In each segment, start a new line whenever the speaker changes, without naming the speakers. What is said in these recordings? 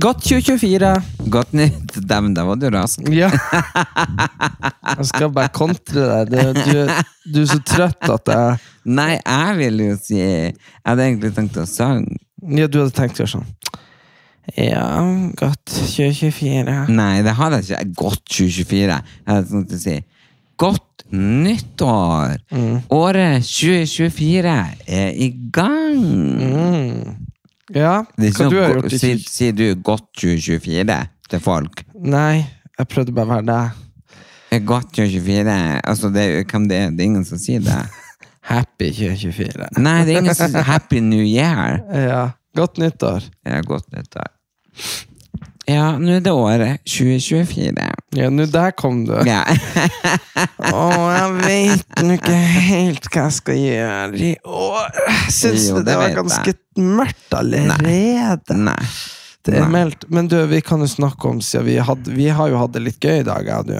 Godt 2024.
Godt nytt. Dæven, der var du rask.
Ja. Jeg skal bare kontre deg. Du, du, du er så trøtt at jeg
Nei, jeg vil jo si Jeg hadde egentlig tenkt å synge.
Ja, du hadde tenkt å gjøre sånn. Ja, godt 2024.
Nei, det hadde jeg ikke. Godt 2024. Jeg hadde tenkt å si Godt nyttår! Året 2024 er i gang!
Mm. Ja, hva du har gjort i
Sier
20...
du godt 2024 til folk?
Nei, jeg prøvde bare å være deg.
Godt 2024 Altså, det, hvem det er? Det er ingen som sier det.
Happy 2024.
Nei, det er ingen som sier Happy New Year.
Ja, godt nyttår.
Ja, godt nyttår. Ja, nå er det året 2024.
Ja, nå der kom du.
Ja.
Å, jeg vet nå ikke helt hva jeg skal gjøre i år. Syns
du
det,
det
var
ganske jeg.
mørkt allerede.
Nei.
Det er
Nei.
meldt. Men du, vi kan jo snakke om siden vi, hadde, vi har jo hatt det litt gøy i dag, jeg og du.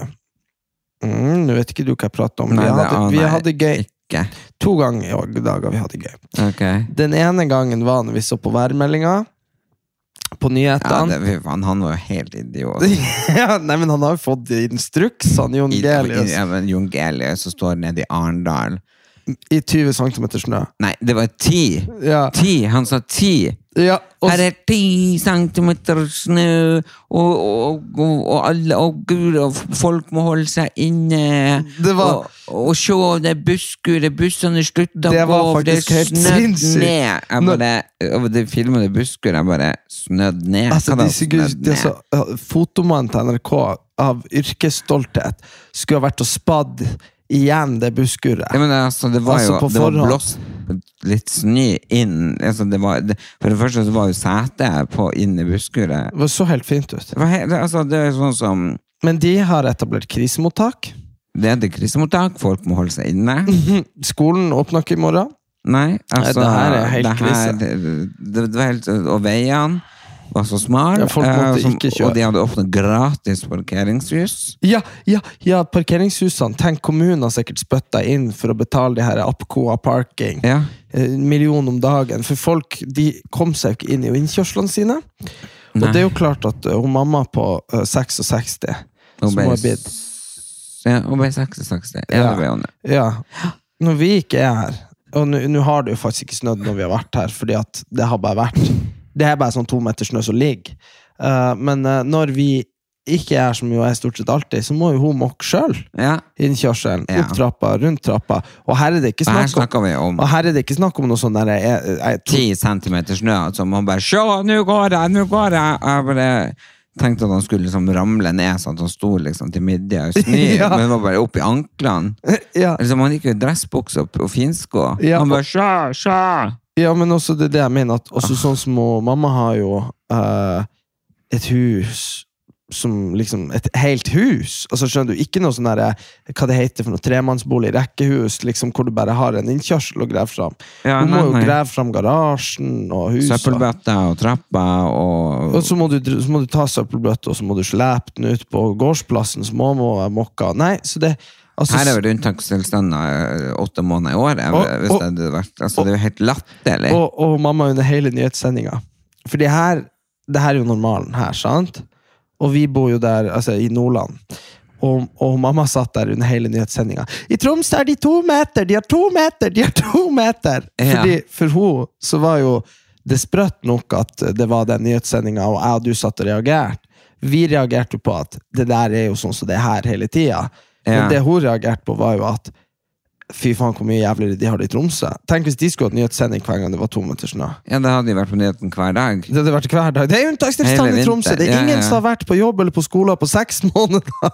Mm, Nå vet ikke du hva jeg prater om.
Nei,
vi hadde, vi hadde gøy
Ikke.
to ganger i dag. har Vi hadde gøy.
Okay.
Den ene gangen var når vi så på værmeldinga. På
Ja,
nyhetene.
det, han, han var jo helt idiot.
Ja, nei, men han har jo fått instruks, han Jon Gelius,
Ja, men Jon Gelius som står nede i Arendal.
I 20 cm snø.
Nei, det var ti!
Ja,
Ti! Han sa ti!
ja og,
Her er ti centimeter snø, og, og, og, alle Og gud, og folk må holde seg inne.
Det var-
og, se, det er busskuret, bussene slutter å gå, det er snødd ned. Jeg
Når-
bare, og det filmet det busskuret, jeg bare Snødd ned?
altså, de, de, så, fotomannen til NRK av yrkesstolthet skulle ha vært og spadd igjen det busskuret.
Ja, men altså, det var
Altså,
jo det var blåst litt snø inn altså, det var, det, For det første så var jo setet på inn i busskuret.
Det så helt fint ut.
Det, var he- det, altså, det er sånn som
Men de har etablert krisemottak.
Det er det krisemottak, folk må holde seg inne.
Skolen åpner ikke i morgen.
Nei, altså
det her er helt
det her-
krise.
Det, det var helt, og veiene var så smale,
Ja,
eh, som- og de hadde åpnet gratis parkeringshus.
Ja, ja, ja, parkeringshusene. Tenk, kommunen har sikkert spytta inn for å betale de her Apcoa Parking.
Ja.
En million om dagen. For folk de kom seg jo ikke inn i innkjørslene sine. Og det er jo klart at uh, hun mamma på uh, 66 som
ble,
har blitt
ja, hun ble 66. Ja,
Ja.
hun.
Når vi ikke er her Og nå har det jo faktisk ikke snødd når vi har vært her, fordi at det har bare vært Det er bare sånn to meter snø som ligger. Uh, men uh, når vi ikke er som jo er stort sett alltid, så må jo hun mokke sjøl.
Ja.
Innkjørselen,
Ja.
opp trappa, rundt trappa. Og her er det ikke snakk om
om
og her er det ikke snakk om noe sånn der jeg,
10 centimeter snø, altså. man bare Se, nå går jeg, nå går jeg! Jeg bare tenkte at han skulle liksom ramle ned, sånn at han sto liksom til midja i snø,
Ja.
men var bare opp i anklene.
ja,
Liksom, han gikk jo i dressbukse og, og finsko.
Ja,
han bare Sjå, sjå!
Ja, men også det det jeg mener. At også sånn som Mamma har jo eh, et hus som liksom Et helt hus! Altså Skjønner du? Ikke noe sånn derre Hva det heter for noe tremannsbolig, rekkehus, liksom hvor du bare har en innkjørsel å grave fram.
Ja, nei,
må jo grave fram garasjen og huset.
Søppelbøtter og trapper og
Og så må, du, så må du ta søppelbøtta, og så må du slepe den ut på gårdsplassen, så må være mokka. Nei, så det altså,
Her er vel unntakstilstander eh, åtte måneder i året. Hvis
og-
det hadde vært altså, Det er jo helt latterlig.
og, og mamma under hele nyhetssendinga. For det her, det her er jo normalen her, sant? Og vi bor jo der, altså i Nordland. Og, og mamma satt der under hele nyhetssendinga. I Troms er de to meter! De har to meter! De har to meter!
Ja.
Fordi, for hun så var jo det sprøtt nok at det var den nyhetssendinga, og jeg og du satt og reagerte. Vi reagerte jo på at det der er jo sånn som det er her hele tida. Men det hun reagerte på, var jo at Fy faen, hvor mye jævligere de har det i Tromsø. Tenk hvis de skulle hatt nyhetssending hver gang det var to meter snø.
Ja, det hadde jo vært på nyheten hver dag.
Det hadde vært hver dag. Det er unntakstilstand i Tromsø! Det er
Ja,
ingen
ja.
som har vært på jobb eller på skole på seks måneder!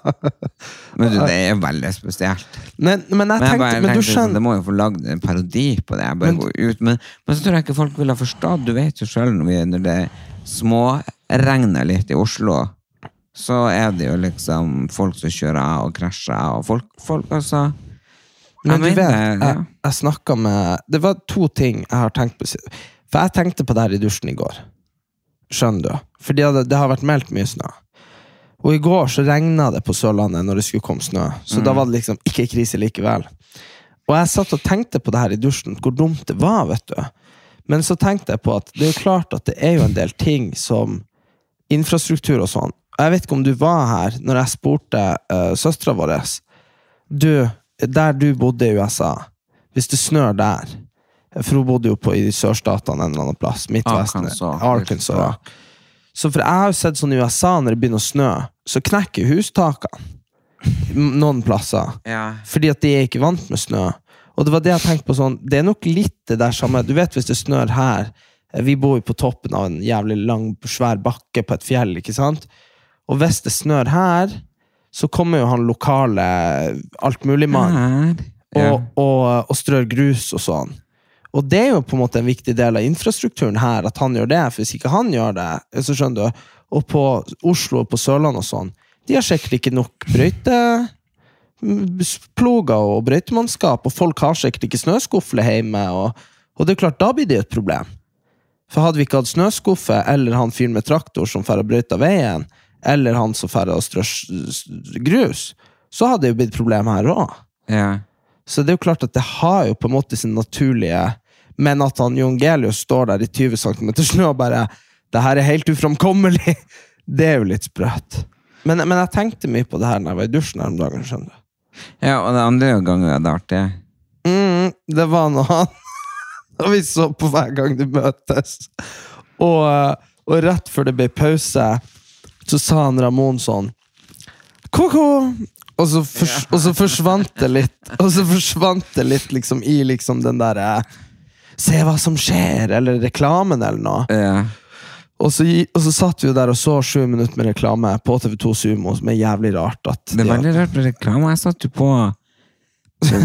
Men du, det er veldig spesielt.
Men, men jeg
Men, jeg
tenkte, men
tenkte sånn,
skjønner
det må jo få lagd en parodi på det.
Men-
ut. Men, men så tror jeg ikke folk ville ha forstått. Du vet jo sjøl når det småregner litt i Oslo, så er det jo liksom folk som kjører av og krasjer av, og folk, folk altså
Men du vet, jeg, jeg snakket med Det var to ting jeg har tenkt på. For jeg tenkte på det her i dusjen i går. Skjønner du? For det, det har vært meldt mye snø. Og i går så regna det på Sørlandet når det skulle komme snø. Så
Mm.
da var det liksom ikke krise likevel. Og jeg satt og tenkte på det her i dusjen, hvor dumt det var, vet du. Men så tenkte jeg på at det er jo klart at det er jo en del ting som infrastruktur og sånn. Jeg vet ikke om du var her når jeg spurte uh, søstera vår Du, der du bodde i USA, hvis det snør der For hun bodde jo på i sørstatene en eller annen plass. Midtvesten.
Arkansas.
Arkansas. ja. Så for jeg har jo sett sånn i USA, når det begynner å snø, så knekker hustakene. Noen plasser.
Ja.
Fordi at de er ikke vant med snø. Og det var det jeg tenkte på sånn, det er nok litt det der samme Du vet hvis det snør her eh, Vi bor jo på toppen av en jævlig lang, svær bakke på et fjell, ikke sant? Og hvis det snør her, så kommer jo han lokale altmuligmannen
Her.
og, og, og strør grus og sånn. Og det er jo på en måte en viktig del av infrastrukturen her, at han gjør det. For hvis ikke han gjør det, så skjønner du. Og på Oslo og på Sørlandet og sånn, de har sikkert ikke nok brøyteploger og brøytemannskap, og folk har sikkert ikke snøskufle hjemme, og, og det er klart, da blir det et problem. For hadde vi ikke hatt snøskuffe, eller han fyren med traktor som drar og brøyter veien, eller han som drar og strør grus, så hadde det jo blitt problem her òg.
Ja.
Så det er jo klart at det har jo på en måte sin naturlige Men at han Jon Gelius står der i 20 cm snø og bare Det her er helt uframkommelig! Det er jo litt sprøtt. Men, men jeg tenkte mye på det her når jeg var i dusjen her om dagen. skjønner du.
ja, og det andre gangen jeg det artig.
Mm, det var når han Og vi så på hver gang de møtes. Og, og rett før det ble pause, så sa han Ramón sånn Ko-ko! Og så, fors, og så forsvant det litt Og så forsvant det litt liksom i liksom den derre Se hva som skjer, eller reklamen, eller noe.
ja.
Og så, og så satt vi jo der og så sju minutter med reklame på TV2 Sumo, som er jævlig rart.
Det er veldig rart med reklame. Jeg satt jo på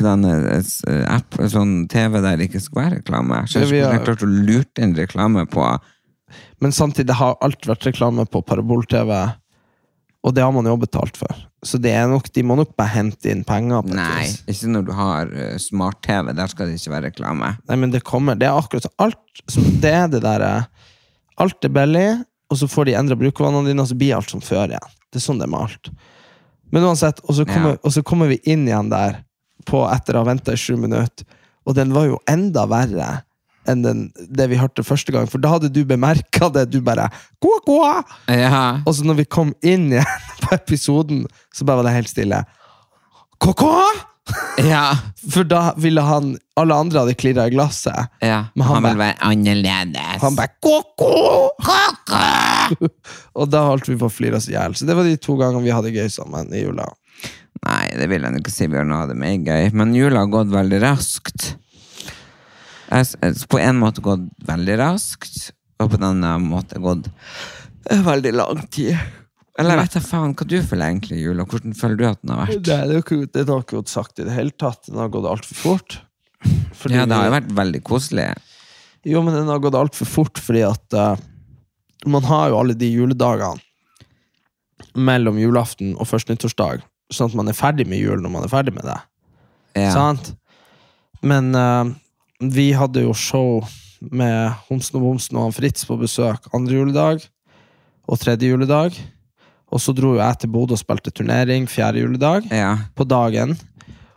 den eh, app, sånn TV der det ikke skulle være reklame. Så jeg skulle klart å lurt inn reklame på
Men samtidig har alt vært reklame på parabol-TV, og det har man jo betalt for. Så det nok, de må nok bare hente inn penger.
Nei,
vis.
ikke når du har uh, smart-TV. Der skal det ikke være reklame.
Nei, men det kommer. Det er akkurat så alt som, Det er det derre Alt er billig, og så får de endra brukervanene dine, og så blir alt som før igjen. Det er sånn det er med alt. Men uansett, og så kommer,
Ja.
og så kommer vi inn igjen der på etter å ha venta i sju minutter, og den var jo enda verre enn den, det vi hørte første gang, for da hadde du bemerka det. Du bare kua, kua.
Ja.
Og så når vi kom inn igjen på episoden, så bare var det helt stille. Kåkå!
ja.
For da ville han Alle andre hadde klirra i glasset.
ja.
Men han
Han,
ville
være annerledes.
Han bare Kåkå! Og da holdt vi på å flire oss i hjel. Så det var de to gangene vi hadde gøy sammen i jula.
Nei, det vil jeg ikke si. Bjørn hadde meg gøy. Men jula har gått veldig raskt. Jeg På en måte gått veldig raskt, og på en annen måte gått eh, veldig lang tid. Eller jeg vet da faen hva du føler egentlig i jula. Hvordan føler du at den har vært?
Det, er jo ikke, det har ikke gått sagt i det hele tatt. Den har gått altfor fort. Fordi
Ja, det har jo vært veldig koselig.
Jo, men den har gått altfor fort fordi at uh, man har jo alle de juledagene mellom julaften og første nyttårsdag, sånn at man er ferdig med jul når man er ferdig med det.
Ja.
Sant? Men eh, vi hadde jo show med Homsen og Bomsen og han Fritz på besøk andre juledag og tredje juledag. Og så dro jo jeg til Bodø og spilte turnering fjerde juledag
Ja.
på dagen.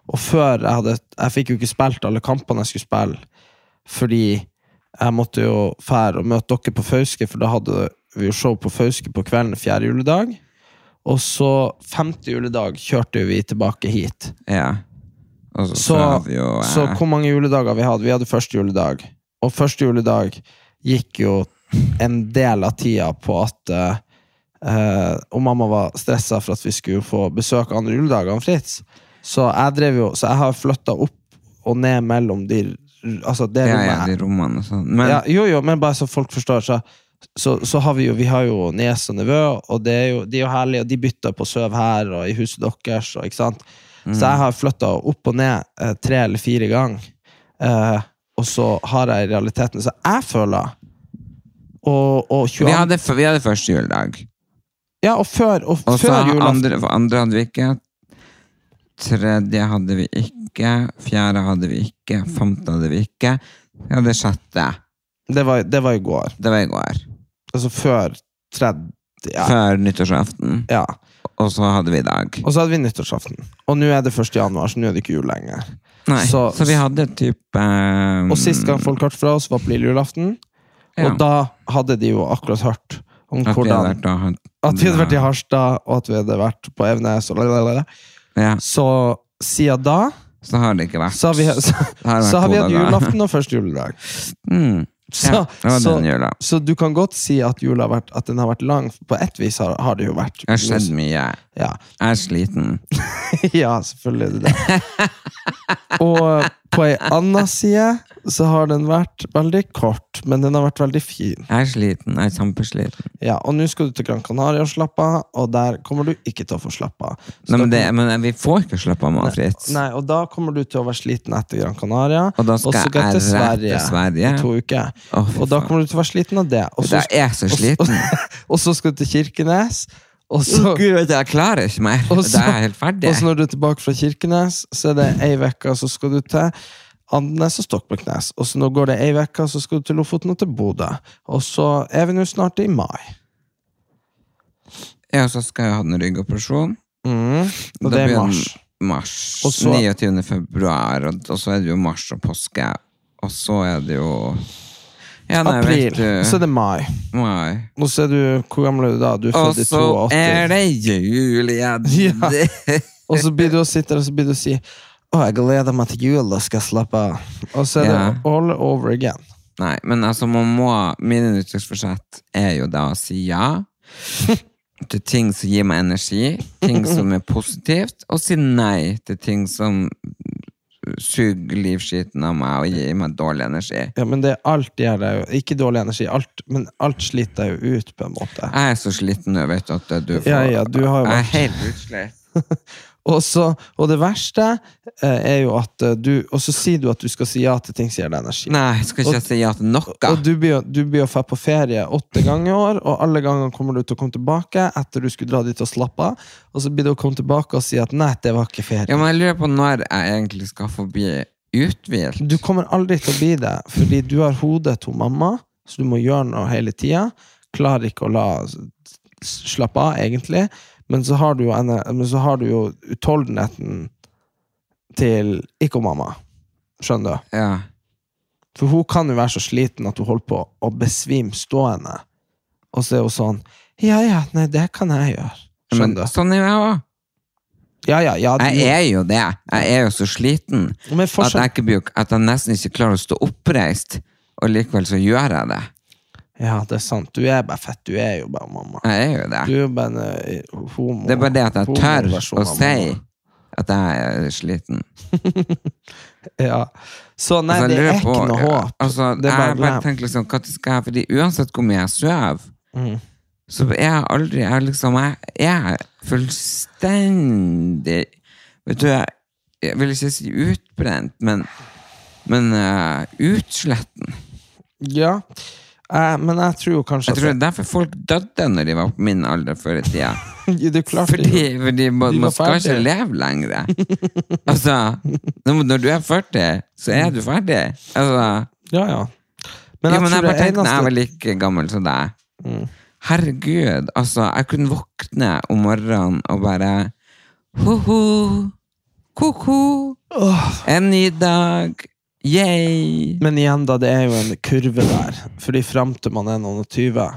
Og før jeg hadde Jeg fikk jo ikke spilt alle kampene jeg skulle spille, fordi jeg måtte jo fære og møte dere på Fauske, for da hadde vi jo show på Fauske på kvelden fjerde juledag. Og så femte juledag kjørte vi tilbake hit.
ja. Og så,
Så,
jo eh,
så hvor mange juledager vi hadde? Vi hadde første juledag. Og første juledag gikk jo en del av tida på at eh, eh, Og mamma var stressa for at vi skulle få besøk andre juledager enn Fritz. Så jeg drev jo Så jeg har flytta opp og ned mellom de Altså, det
Ja,
rommet
ja, de rommene og sånn. Men
ja, jo, jo, men bare så folk forstår, så, så, så har vi jo Vi har jo niese og nevø, og det er jo, de er jo herlige, og de bytter på søv her og i huset deres, og, ikke sant?
Mm.
Så jeg har flytta opp og ned eh, tre eller fire ganger, eh, og så har jeg i realiteten Så jeg føler Og, og 22,
vi hadde, vi hadde første juledag.
Ja, og før, og
Og
før julaften
andre, andre hadde vi ikke. Tredje hadde vi ikke. Fjerde hadde vi ikke. Femte hadde vi ikke. Vi hadde sjette.
det var, det var i går.
Det var i går.
Altså før tredje ja,
Før nyttårsaften.
ja.
Og så hadde vi i dag.
Og så hadde vi nyttårsaften. Og nå er det 1. januar, så nå er det ikke jul lenger.
Nei, så,
Så-
vi hadde type um,
Og sist gang folk hørte fra oss, var på lille julaften.
ja,
Og da hadde de jo akkurat hørt om
at vi
hvordan
vært,
At vi hadde vært i Harstad, og at vi hadde vært på Evenes.
Ja,
Så siden da
så har det ikke vært
så har vi, så, så har vi hatt julaften og første juledag.
Mm.
Så,
ja, det var
så,
den jula.
så du kan godt si at jula har vært, at den har vært lang. På ett vis har, har det jo vært.
Det har skjedd mye.
Ja.
Jeg er sliten.
ja, selvfølgelig er du det. Og på ei anna side så har den vært veldig kort, men den har vært veldig fin.
Jeg er sliten. Jeg er kjempesliten.
Ja, Og nå skal du til Gran Canaria og slappe av, og der kommer du ikke til å få slappe av.
Nei, men, det, men vi får ikke slappe av, Fritz.
Nei, og da kommer du til å være sliten etter Gran Canaria.
Og da skal
så
jeg
til
Sverige, til
Sverige, i to uker.
Oh,
og da kommer du til å være sliten av det. Og så,
Jeg er så sliten.
og så skal du til Kirkenes. Og så,
Gud, jeg klarer ikke mer.
Og så-
Da er jeg helt ferdig.
og så når du er tilbake fra Kirkenes, så er det ei uke, så skal du til Andenes og Stokmarknes. Og så nå går det ei uke, så skal du til Lofoten og til Bodø. Og så er vi nå snart i mai.
Ja, så skal jeg ha en ryggoperasjon.
Mm. Og
Da
det er mars.
Mars.
Og så-
29. februar, og, og så er det jo mars og påske. Og så er det jo ja, nei,
April.
vet
Så er det mai.
mai.
Og så er du Hvor gammel er du da? Du er
Og
født i
så
82.
er det jul igjen!
Ja. Og så blir du og sitter og så blir du og si Å, jeg gleder meg til jul, da skal slappe av. Og så er
Ja.
det all over again.
Nei, men altså, man må Mine nyttårsforsett er jo da å si ja til ting som gir meg energi, ting som er positivt, og si nei til ting som suger livskiten av meg og gir meg dårlig energi.
Ja, men det alt gjør deg jo Ikke dårlig energi, alt, men alt sliter deg jo ut, på en måte.
Jeg er så sliten nå, vet du, at du får
Ja, ja, du har jo
Jeg er
vært-
helt utslitt.
Og, så, og det verste eh, er jo at eh, du Og så sier du at du skal si ja til ting som gir deg energi.
Nei, jeg skal ikke si ja til noe.
Og du blir, jo- du blir dra på ferie åtte ganger i år, og alle ganger kommer du til å komme tilbake etter du skulle dra dit og slappe av, og så blir det å komme tilbake og si at nei, det var ikke ferie.
Ja, men jeg lurer på når jeg egentlig skal få bli uthvilt.
Du kommer aldri til å bli det, fordi du har hodet til mamma, så du må gjøre noe hele tida. Klarer ikke å la slappe av, egentlig. Men så har du jo, men så har du jo utholdenheten til ikke mamma. Skjønner du?
Ja.
For hun kan jo være så sliten at hun holder på å besvime stående. Og så er hun sånn Ja, ja, nei, det kan jeg gjøre. Skjønner du?
sånn er jeg òg.
Ja, ja, ja.
Jeg er jo det. Jeg er jo så sliten at jeg, ikke at jeg nesten ikke klarer å stå oppreist, og likevel så gjør jeg det.
Ja, det er sant. Du er bare fett. Du er jo bare mamma.
Jeg er jo det.
Du er bare en eh, homo.
Det er bare det at jeg tør å si at jeg er sliten.
Ja. Så nei,
Altså,
det er ikke
på-
noe håp.
Altså,
Det er bare
jeg bare tenker liksom, hva skal jeg Fordi uansett hvor mye jeg sover,
mm.
så er jeg aldri Jeg liksom Jeg er fullstendig Vet du, jeg, jeg vil ikke si utbrent, men men uh, utsletten.
Ja. Eh, men jeg tror jo kanskje
Jeg tror det er derfor folk døde når de var på min alder før i tida.
du det, det
Fordi,
jo.
fordi man,
De var
man skal ikke leve lenger. altså, når når du er 40, så er du ferdig. Altså,
Ja, ja. Men jeg
ja, men
tror
jeg bare
det
tenkte når jeg var
eneste
like gammel som deg.
Mm.
Herregud, altså, jeg kunne våkne om morgenen og bare Ho-ho, ko-ko, en ny dag, yay.
Men igjen, da, det er jo en kurve der. Fordi fram til man er noen og 20,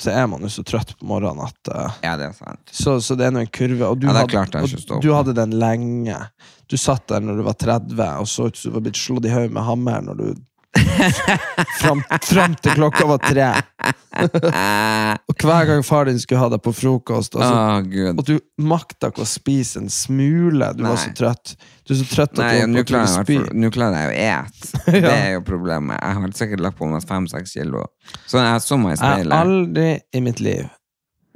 så er man jo så trøtt på morgenen at uh,
Ja, det er sant.
så, så det er nå en kurve. Og du,
Ja,
hadde, og du hadde den lenge. Du satt der når du var 30, og så ut som du var blitt slått i hodet med hammer når du Fram, fram til klokka var tre. og hver gang far din skulle ha deg på frokost, og, så,
Å,
og du makta ikke å spise en smule. Du var så trøtt. Du er så trøtt at
Nei,
du holdt på å spy.
nå klarer jeg å ete. Det er jo problemet. Jeg har sikkert lagt på meg fem-seks kilo. Så jeg så meg i
Jeg har aldri i mitt liv,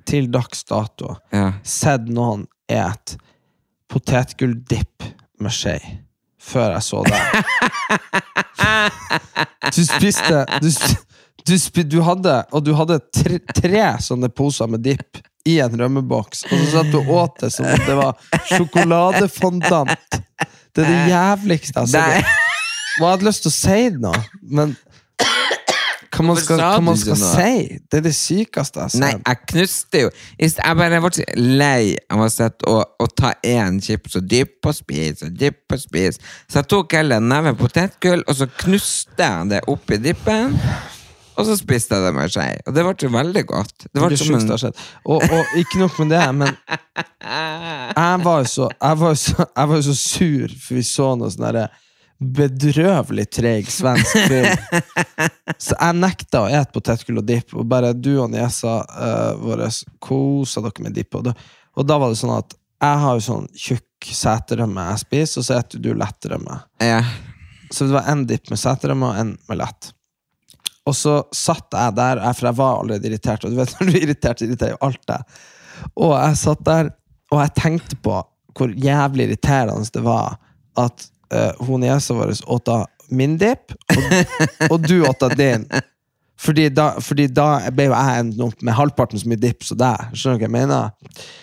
til dags dato,
Ja.
sett noen et potetgulldipp med skje før jeg så deg. Du spiste du, du, spi, du hadde Og du hadde tre, tre sånne poser med dipp i en rømmeboks, og så satt du og åt det som om det var sjokoladefondant. Det er det jævligste jeg har sett. Og jeg hadde lyst til å si noe, men hva man skal, hva man skal si? Det er det sykeste har
Nei, jeg knuste jo. Jeg bare ble så lei av å sitte og, og ta én chips og dyppe og spise og dyppe og spise. Så jeg tok heller en neve potetgull, og så knuste jeg det oppi dippen. Og så spiste jeg det med skje. Og det ble veldig godt. Det ble
det
som en.
Og, og ikke nok med det, men jeg var jo så, jeg var så, jeg var så sur, for vi så noe sånn derre bedrøvelig treig svensk film. Så jeg nekta å ete potetgull og dipp, og bare du og niesa uh, våre kosa dere med dipp. Og da, og da var det sånn at jeg har jo sånn tjukk seterømme jeg spiser, og så spiser du lettrømme.
ja.
Så det var en dipp med seterømme og en med lett. Og så satt jeg der, for jeg var allerede irritert, og du vet når du er irritert, så irriterer jo alt deg. Og jeg satt der, og jeg tenkte på hvor jævlig irriterende det var at uh, hun niesa vår åt min dip, og, og du åt din. Fordi da, fordi da ble jo jeg endt opp med halvparten så mye dipp som deg. Skjønner du hva jeg mener?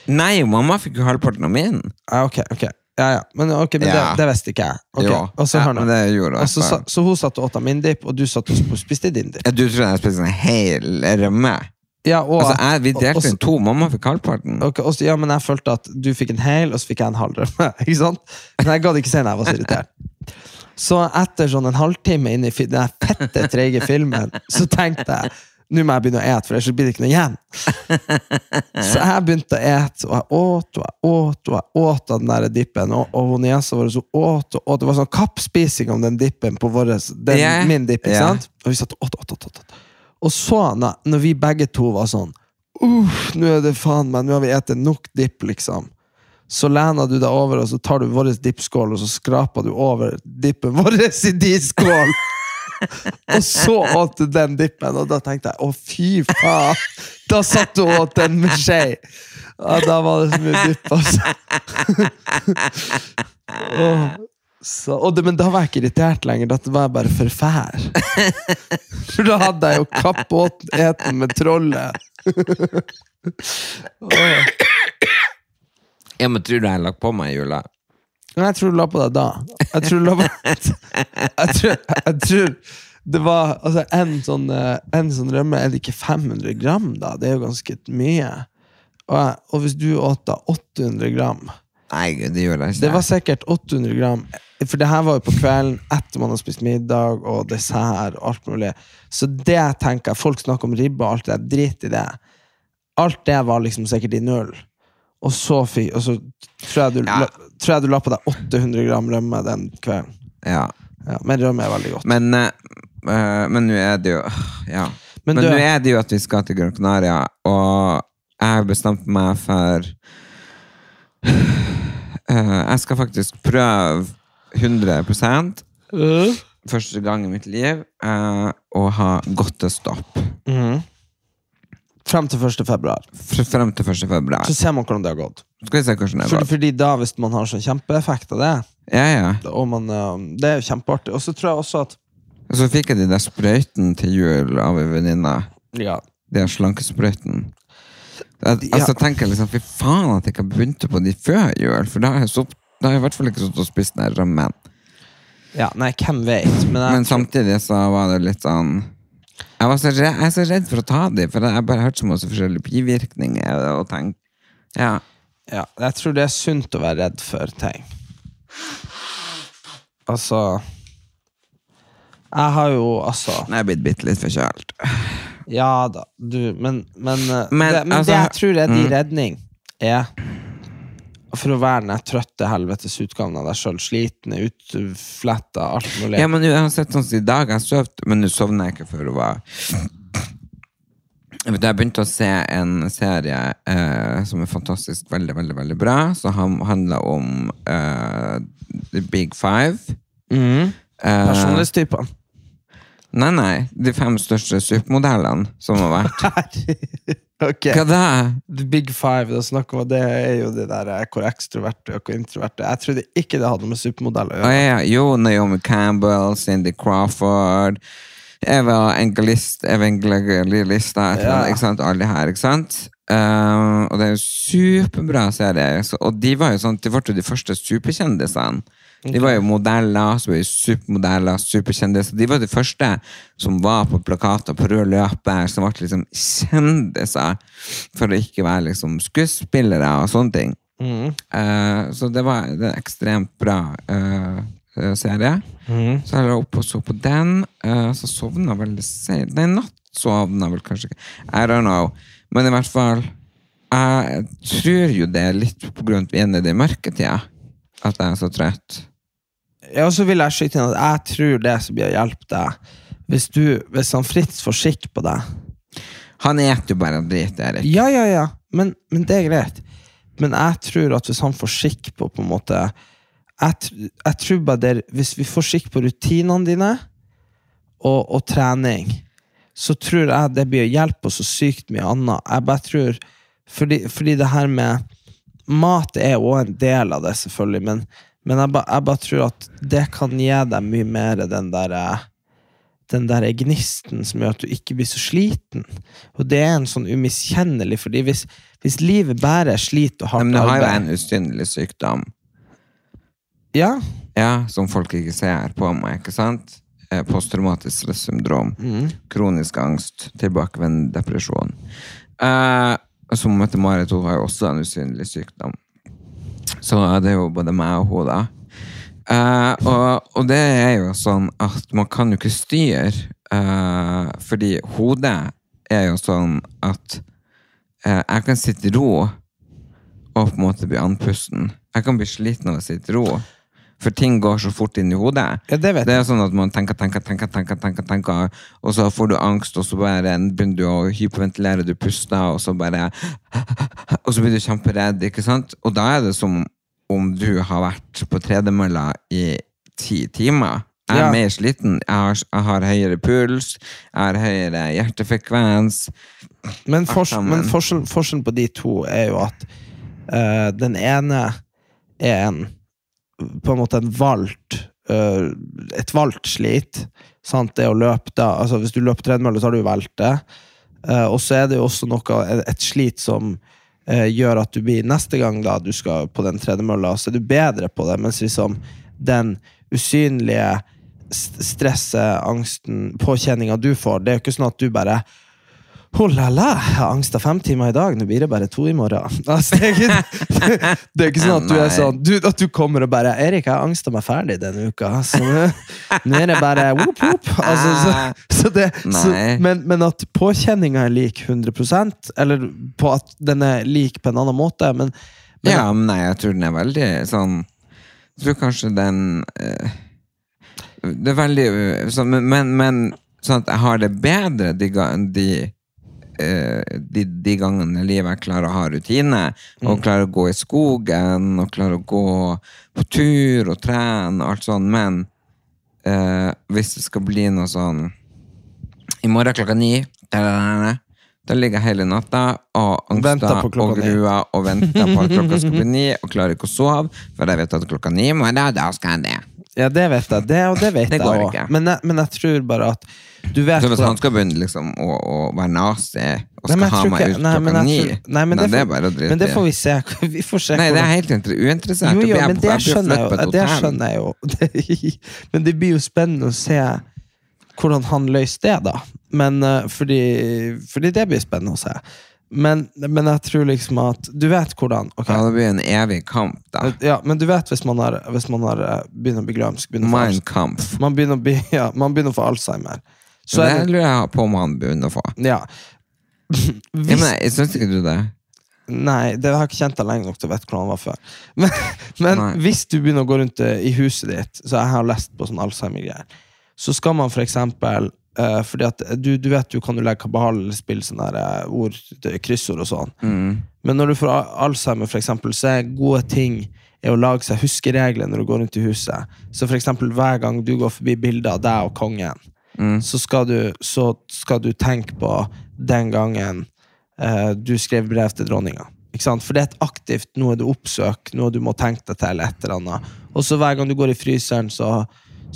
Nei, mamma fikk jo halvparten av min.
Ja, ok, ok. Ja, ja. Men, okay, men
Ja.
det, det visste ikke jeg. Ok,
Jo.
Og så
Ja,
hør nå.
men det gjorde jeg
Og så, sa- så hun satt og åt av min dip, og du satt og spiste din dip.
Ja, Du trodde jeg spiste en hel rømme?
Ja, og,
Altså, jeg, vi delte inn to. Mamma fikk halvparten.
Okay, ja, men jeg følte at du fikk en hel, og så fikk jeg en halv. Ikke sant? Men jeg gadd ikke si når jeg var så irritert. Så etter sånn en halvtime inn i den fette, treige filmen, så tenkte jeg nå må jeg begynne å ete, for ellers blir det ikke noe igjen. Så jeg begynte å ete, og jeg åt og jeg åt og jeg åt av den der dippen. Og, og niesa vår så åt og åt. Det var sånn kappspising om den dippen på vår, den,
yeah.
min dipp. ikke sant? Og vi satt og åt, åt, åt. åt. Og så, når, vi begge to var sånn Uff, nå er det faen meg, nå har vi spist nok dipp, liksom. Så lener du deg over, og så tar du vår dippskål, og så skraper du over dippen vår i din skål. og så åt du den dippen, og da tenkte jeg å, fy faen! Da satt du og åt den med skje. Ja, da var det så mye dipp, altså. Åh, så, det, men da var jeg ikke irritert lenger, da var jeg bare forfær. For da hadde jeg jo kappåten med trollet.
Ja, men tror du jeg har lagt på meg i jula?
Men jeg tror du la på deg da. Jeg tror du la på Jeg tror, jeg tror det var altså en sånn, eh, en sånn rømme Er det ikke 500 gram, da? Det er jo ganske mye. Og, og hvis du åt da 800 gram
Nei, det gjør jeg ikke.
Det var sikkert 800 gram. For det her var jo på kvelden etter man har spist middag og dessert og alt mulig. Så det tenker jeg, folk snakker om ribbe og alt det der, drit i det. Alt det var liksom sikkert i null. Og så, fi, og så tror, jeg du,
Ja.
la, tror jeg du la på deg 800 gram rømme den kvelden.
Ja.
Ja, men rømme er veldig godt.
Men uh, Men nå er det jo Ja.
Men
Men nå er det jo at vi skal til Gran Canaria, og jeg har bestemt meg for uh, Jeg skal faktisk prøve 100% første gang i mitt liv eh, å ha godtestopp.
Mm. Frem til 1. februar.
Fr- Frem til 1. februar.
Så ser man hvordan det har gått.
Skal vi se hvordan det
For,
går.
fordi da, hvis man har sånn kjempeeffekt av det,
Ja, ja.
og man, eh, det er jo kjempeartig. Og så tror jeg også at
Og så fikk jeg de der sprøytene til jul av en venninne.
ja,
De her slankesprøytene.
Ja.
altså tenker jeg liksom, Fy faen at jeg ikke begynte på de før jul, for da har jeg, så, da har jeg i hvert fall ikke stått og spist den rømmen.
ja, Nei, hvem vet? Men, jeg,
Men samtidig så var det litt sånn Jeg, var så redd, jeg er så redd for å ta dem, for jeg har bare hørt så masse forskjellige bivirkninger. Og tenkt, ja.
Ja, jeg tror det er sunt å være redd for ting. Altså Jeg har jo altså
Jeg er blitt bitte litt forkjølt.
Ja da, du, men Men, eh,
Men,
det, men
altså,
det jeg tror er din
mm.
redning, er for å være den trøtte helvetes utgaven av deg sjøl. Sliten, utfletta, alt mulig.
Ja, men uansett, sånn som i dag, jeg sov, men nå sovner jeg ikke før hun var da jeg begynte å se en serie eh, som er fantastisk veldig, veldig veldig bra, som handler om eh, The Big Five.
Mm.
Eh,
Personlighetstypene.
Nei, nei, de fem største supermodellene som har vært.
Ok.
Hva da?
The Big Five, det, er snakk om, det er jo det der eh, hvor ekstroverte og hvor introverte Jeg trodde ikke det hadde med supermodeller å
gjøre.
gjøre.
ja, jo, Naomi Campbell, Cindy Crawford Eva Engelist,
Ja.
annet, ikke sant? Alle her, ikke sant? Eh, og det er jo superbra serie. Så, og de var jo sånn, de ble jo de første superkjendisene. De var jo modeller, så var de supermodeller, superkjendiser. De var de første som var på plakater på rød løper, som ble liksom kjendiser for å ikke være liksom skuespillere og sånne ting. Eh, så det var en ekstremt bra uh, serie. serie. Så jeg la opp og så på den. Uh, så sovna veldig sent. Nei, natt sovna vel kanskje ikke. I don't know. Men i hvert fall Jeg tror jo det er litt på grunn av at vi er nede i mørketida. At jeg er så trøtt.
Ja, så vil jeg skyte inn at jeg tror det som blir å hjelpe deg, hvis, du, hvis han Fritz får skikk på deg
Han et jo bare dritt, Erik.
Ja, ja, ja, men, men det er greit. Men jeg tror at hvis han får skikk på på en måte Jeg, jeg tror bare det Hvis vi får skikk på rutinene dine og, og trening, så tror jeg det blir å hjelpe oss så sykt mye annet. Jeg bare tror Fordi, fordi det her med Mat er òg en del av det, selvfølgelig, men, men jeg, ba, bare tror at det kan gi deg mye mer den der eh, den der gnisten som gjør at du ikke blir så sliten. Og det er en sånn umiskjennelig, fordi hvis, hvis livet bare er slit og hardt arbeid
Men du har jo en usynlig sykdom.
Ja,
Ja, som folk ikke ser på meg, ikke sant? Eh, Posttraumatisk stressyndrom. Kronisk angst. Tilbakevendende depresjon. Eh, som Mette-Marit hun har jo også en usynlig sykdom. Så det er jo både meg og hun, da. Eh, og, og det er jo sånn at man kan jo ikke styre, eh, fordi hodet er jo sånn at eh, jeg kan sitte i ro og på en måte bli andpusten. Jeg kan bli sliten av å sitte i ro. For ting går så fort inn i hodet.
Ja, det vet
det er sånn at man tenker, tenker, tenker, tenker, tenker, tenker og så får du angst, og så bare begynner du å hyperventilere, du puster, og så bare Og så blir du kjemperedd, ikke sant? Og da er det som om du har vært på tredemølla i ti timer. Jeg er
Ja.
mer sliten. Jeg har, jeg har høyere puls, jeg har høyere hjertefrekvens.
Men, fors
sammen.
men forskjellen, forskjellen på de to er jo at eh, den ene er en på en måte en valgt uh, et valgt slit. Sant? Det å løpe da, altså Hvis du løper tredemølle, så har du valgt det. Uh, og så er det jo også noe, et slit som uh, gjør at du blir neste gang da du skal på den tredemølla, så er du bedre på det. Mens liksom den usynlige st- stresset, angsten, påkjenninga du får, det er jo ikke sånn at du bare Oh la la, jeg har angst av fem timer i dag, nå blir det bare to i morgen. Altså, det, er ikke, det er ikke sånn at du er sånn du, At du kommer og bare 'Erik, jeg har angsta meg ferdig denne uka', så nå, nå er det bare whoop, whoop. Altså, så, så det, så, men, men at påkjenninga er lik 100% eller på at den er lik på en annen måte. Men, men
Ja, men nei, jeg tror den er veldig sånn Jeg tror kanskje den eh, Det er veldig sånn, men, men, sånn at jeg har det bedre de, de, de, de gangene i livet jeg klarer å ha rutine, og klarer å gå i skogen, og klarer å gå på tur og trene og alt sånn, men eh, hvis det skal bli noe sånn I morgen klokka ni da, ligger jeg hele natta og angster og gruer og venter på at klokka skal bli ni, og klarer ikke å sove, for jeg vet at klokka ni må jeg da, da skal jeg det.
Ja, det vet jeg. Det, og det vet
Det
jeg òg. Men, men jeg tror bare at du vet
Så hvis han skal begynne liksom å, å være nazi og skal
nei,
ha meg ut klokka ni,
nei, men det
er bare å drite
Men det får vi se. Vi får se
Nei, det er helt inter- uinteressant.
Jo, jo, men det skjønner jeg jo. Det skjønner jeg jo. Men det blir jo spennende å se hvordan han løser det, da. Men eh, fordi, fordi det blir spennende å se. Men, men jeg tror liksom at Du vet hvordan okay.
Ja, det blir en evig kamp, da.
Ja, men du vet hvis man er, hvis man har eh, begynner å bli glømsk Alzheimer-
Kampf.
man, begynner bli, ja, man begynner å få Alzheimer. Så
det
er
lurer jeg på om han begynner å få.
Ja.
Ja, men syns ikke du det?
Nei, det har jeg ikke kjent deg lenge nok til å vite hvordan han var før. Men, men hvis du begynner å gå rundt eh, i huset ditt, så jeg har lest på sånn Alzheimer-greier, så skal man for eksempel eh, fordi at du, du vet jo kan du legge kabal eller spille sånne der, eh, ord, kryssord og sånn. Men når du får Alzheimer, for eksempel, så er gode ting er å lage seg huskeregler når du går rundt i huset. Så for eksempel hver gang du går forbi bilder av deg og kongen, så, skal du, så skal du tenke på den gangen uh, du skrev brev til dronninga. For det er et aktivt noe du oppsøker, noe du må tenke deg til. et eller annet. Og så hver gang du går i fryseren, så,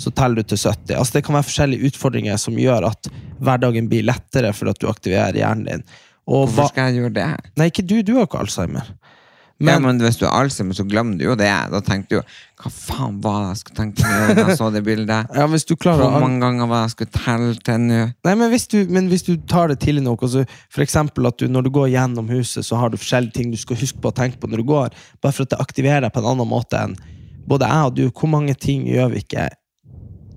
så teller du til 70. Altså Det kan være forskjellige utfordringer som gjør at hverdagen blir lettere for at du aktiverer hjernen din. Og
Hvorfor skal jeg gjøre det?
Nei, ikke du. Du har ikke Alzheimer.
Men, ja,
Men,
hvis du har Alzheimer, så glemmer du jo det. Da tenker du jo Hva faen var det jeg skulle tenke på når jeg så det bildet?
ja, hvis du klarer
Hvor mange ganger var det jeg skulle telle til nå?
Nei, men hvis, du, men hvis du tar det tidlig nok, altså, eksempel at du, når du går gjennom huset, så har du forskjellige ting du skal huske på å tenke på når du går, bare for at det aktiverer deg på en annen måte enn både jeg og du. Hvor mange ting gjør vi ikke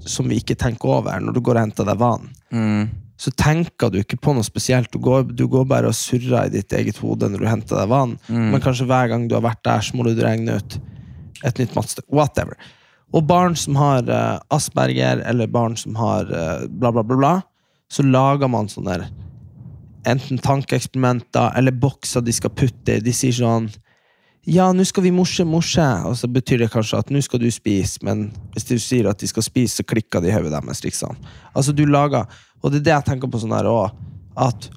som vi ikke tenker over når du går og henter deg vann? Så tenker du ikke på noe spesielt. Du går, du går bare og surrer i ditt eget hode når du henter deg vann, men kanskje hver gang du har vært der, så må du regne ut et nytt matstykke. Whatever. Og barn som har uh, Asperger, eller barn som har uh, bla, bla, bla, bla, så lager man sånne enten tankeeksperimenter eller bokser de skal putte i. De sier sånn Ja, nå skal vi morse, morse. Og så betyr det kanskje at nå skal du spise, men hvis du sier at de skal spise, så klikker de i hodet deres. Liksom. Altså, du lager Og det er det jeg tenker på sånn her òg, at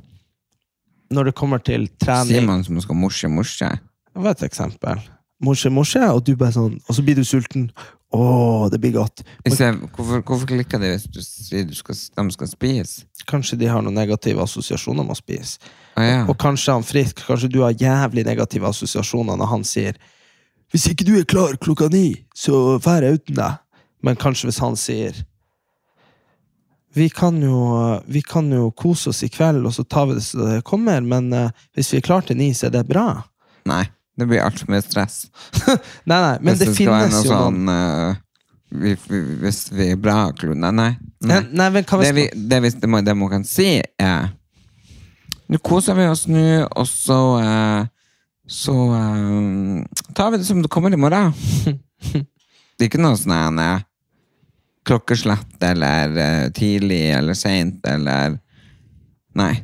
når det kommer til trening
Sier man som skal morse, morse?
Det var et eksempel. Morse, morse, og du bare sånn Og så blir du sulten. Å, det blir godt.
Hvis jeg, hvorfor, hvorfor klikker de hvis du sier du skal, de skal spise?
Kanskje de har noen negative assosiasjoner med å spise.
Ah, ja.
Og kanskje han frisk, kanskje du har jævlig negative assosiasjoner når han sier Hvis ikke du er klar klokka ni, så drar jeg uten deg. Men kanskje hvis han sier vi kan, jo, vi kan jo kose oss i kveld, og så tar vi det så det kommer, men eh, hvis vi er klar til ni, så er det bra.
Nei, det blir altfor mye stress.
Nei, nei, men
hvis
det,
være
finnes jo noen
sånn uh, vi, vi, Hvis vi er bra klone Nei, nei. nei.
Nei, nei,
Det, vi, det, hvis det, må, det man kan si, er Nå koser vi oss nå, og så uh, Så uh, tar vi det som det kommer i morgen. det er ikke noe sånn klokkeslett eller tidlig eller seint eller Nei.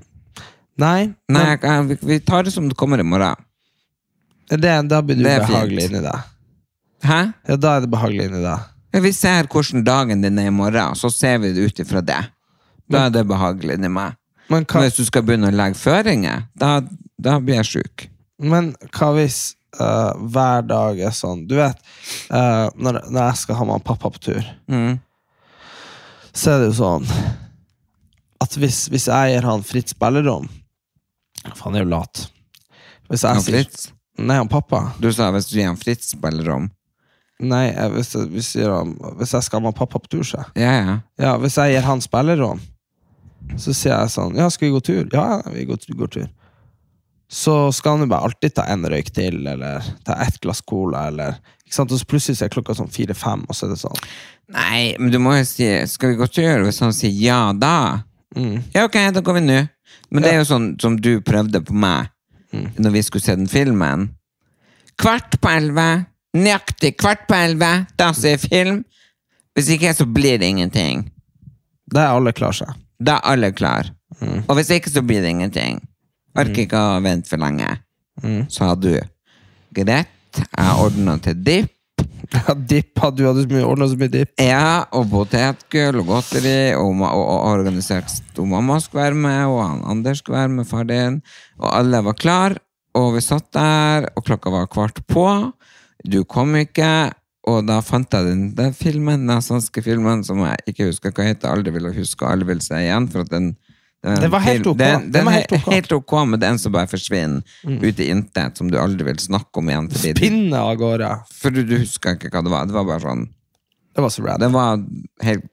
Nei,
Nei vi, vi tar det som det kommer i morgen.
Det, da blir du
Det er
behagelig
fint.
inni deg.
Hæ?
Ja, da er det behagelig inni deg.
Ja, Vi ser hvordan dagen din er i morgen, så ser vi det ut ifra det. Da er det behagelig inni meg.
Men hva,
Men hvis du skal begynne å legge føringer, da, da blir jeg sjuk.
men hva hvis eh, hver dag er sånn Du vet, eh, når, når jeg skal ha med pappa på tur,
Mm.
så er det jo sånn at hvis, hvis jeg gir han fritt spillerom For han er jo lat. Hvis jeg sier
Fritz?
Nei, han pappa.
Du sa hvis du gir han fritt spillerom.
Nei, jeg, hvis, jeg, hvis, jeg, gir han, hvis jeg skal ha med pappa på tur, så
Ja, ja.
Ja, hvis jeg gir han spillerom, så sier jeg sånn Ja, skal vi gå tur? Ja, vi går, går tur. Så skal han jo bare alltid ta en røyk til, eller ta ett glass cola, eller ikke sant? Og så plutselig så er klokka sånn fire-fem, og så er det sånn
Nei, men du må jo si 'skal vi gå tur'? Hvis han sier ja da, ja ok, da går vi nå. Men det er jo sånn som du prøvde på meg når vi skulle se den filmen. Kvart på elleve, nøyaktig kvart på elleve, da ser jeg film. Hvis ikke, så blir det ingenting.
Da er alle klar seg.
Da er alle klar. Og hvis ikke, så blir det ingenting. Orker ikke å vente for lenge. Så Sa du greit, jeg ordna til dipp.
Ja, dipp hadde du hadde ordna så mye dipp.
Ja, og potetgull og godteri, og, og, og organisert og mamma skulle være med, og Anders skulle være med, far din, og alle var klar, og vi satt der, og klokka var kvart på, du kom ikke, og da fant jeg den, den filmen, den svenske filmen, som jeg ikke husker hva heter, aldri vil huske, og alle vil se igjen, for at den
Det var helt ok.
Den,
Den
den
var helt ok. Mm.
helt ok, men det er en som bare forsvinner ut i intet, som du aldri vil snakke om igjen,
Spinne av gårde.
for du, du husker ikke hva det var, det var bare sånn,
Det var så rad.
den var helt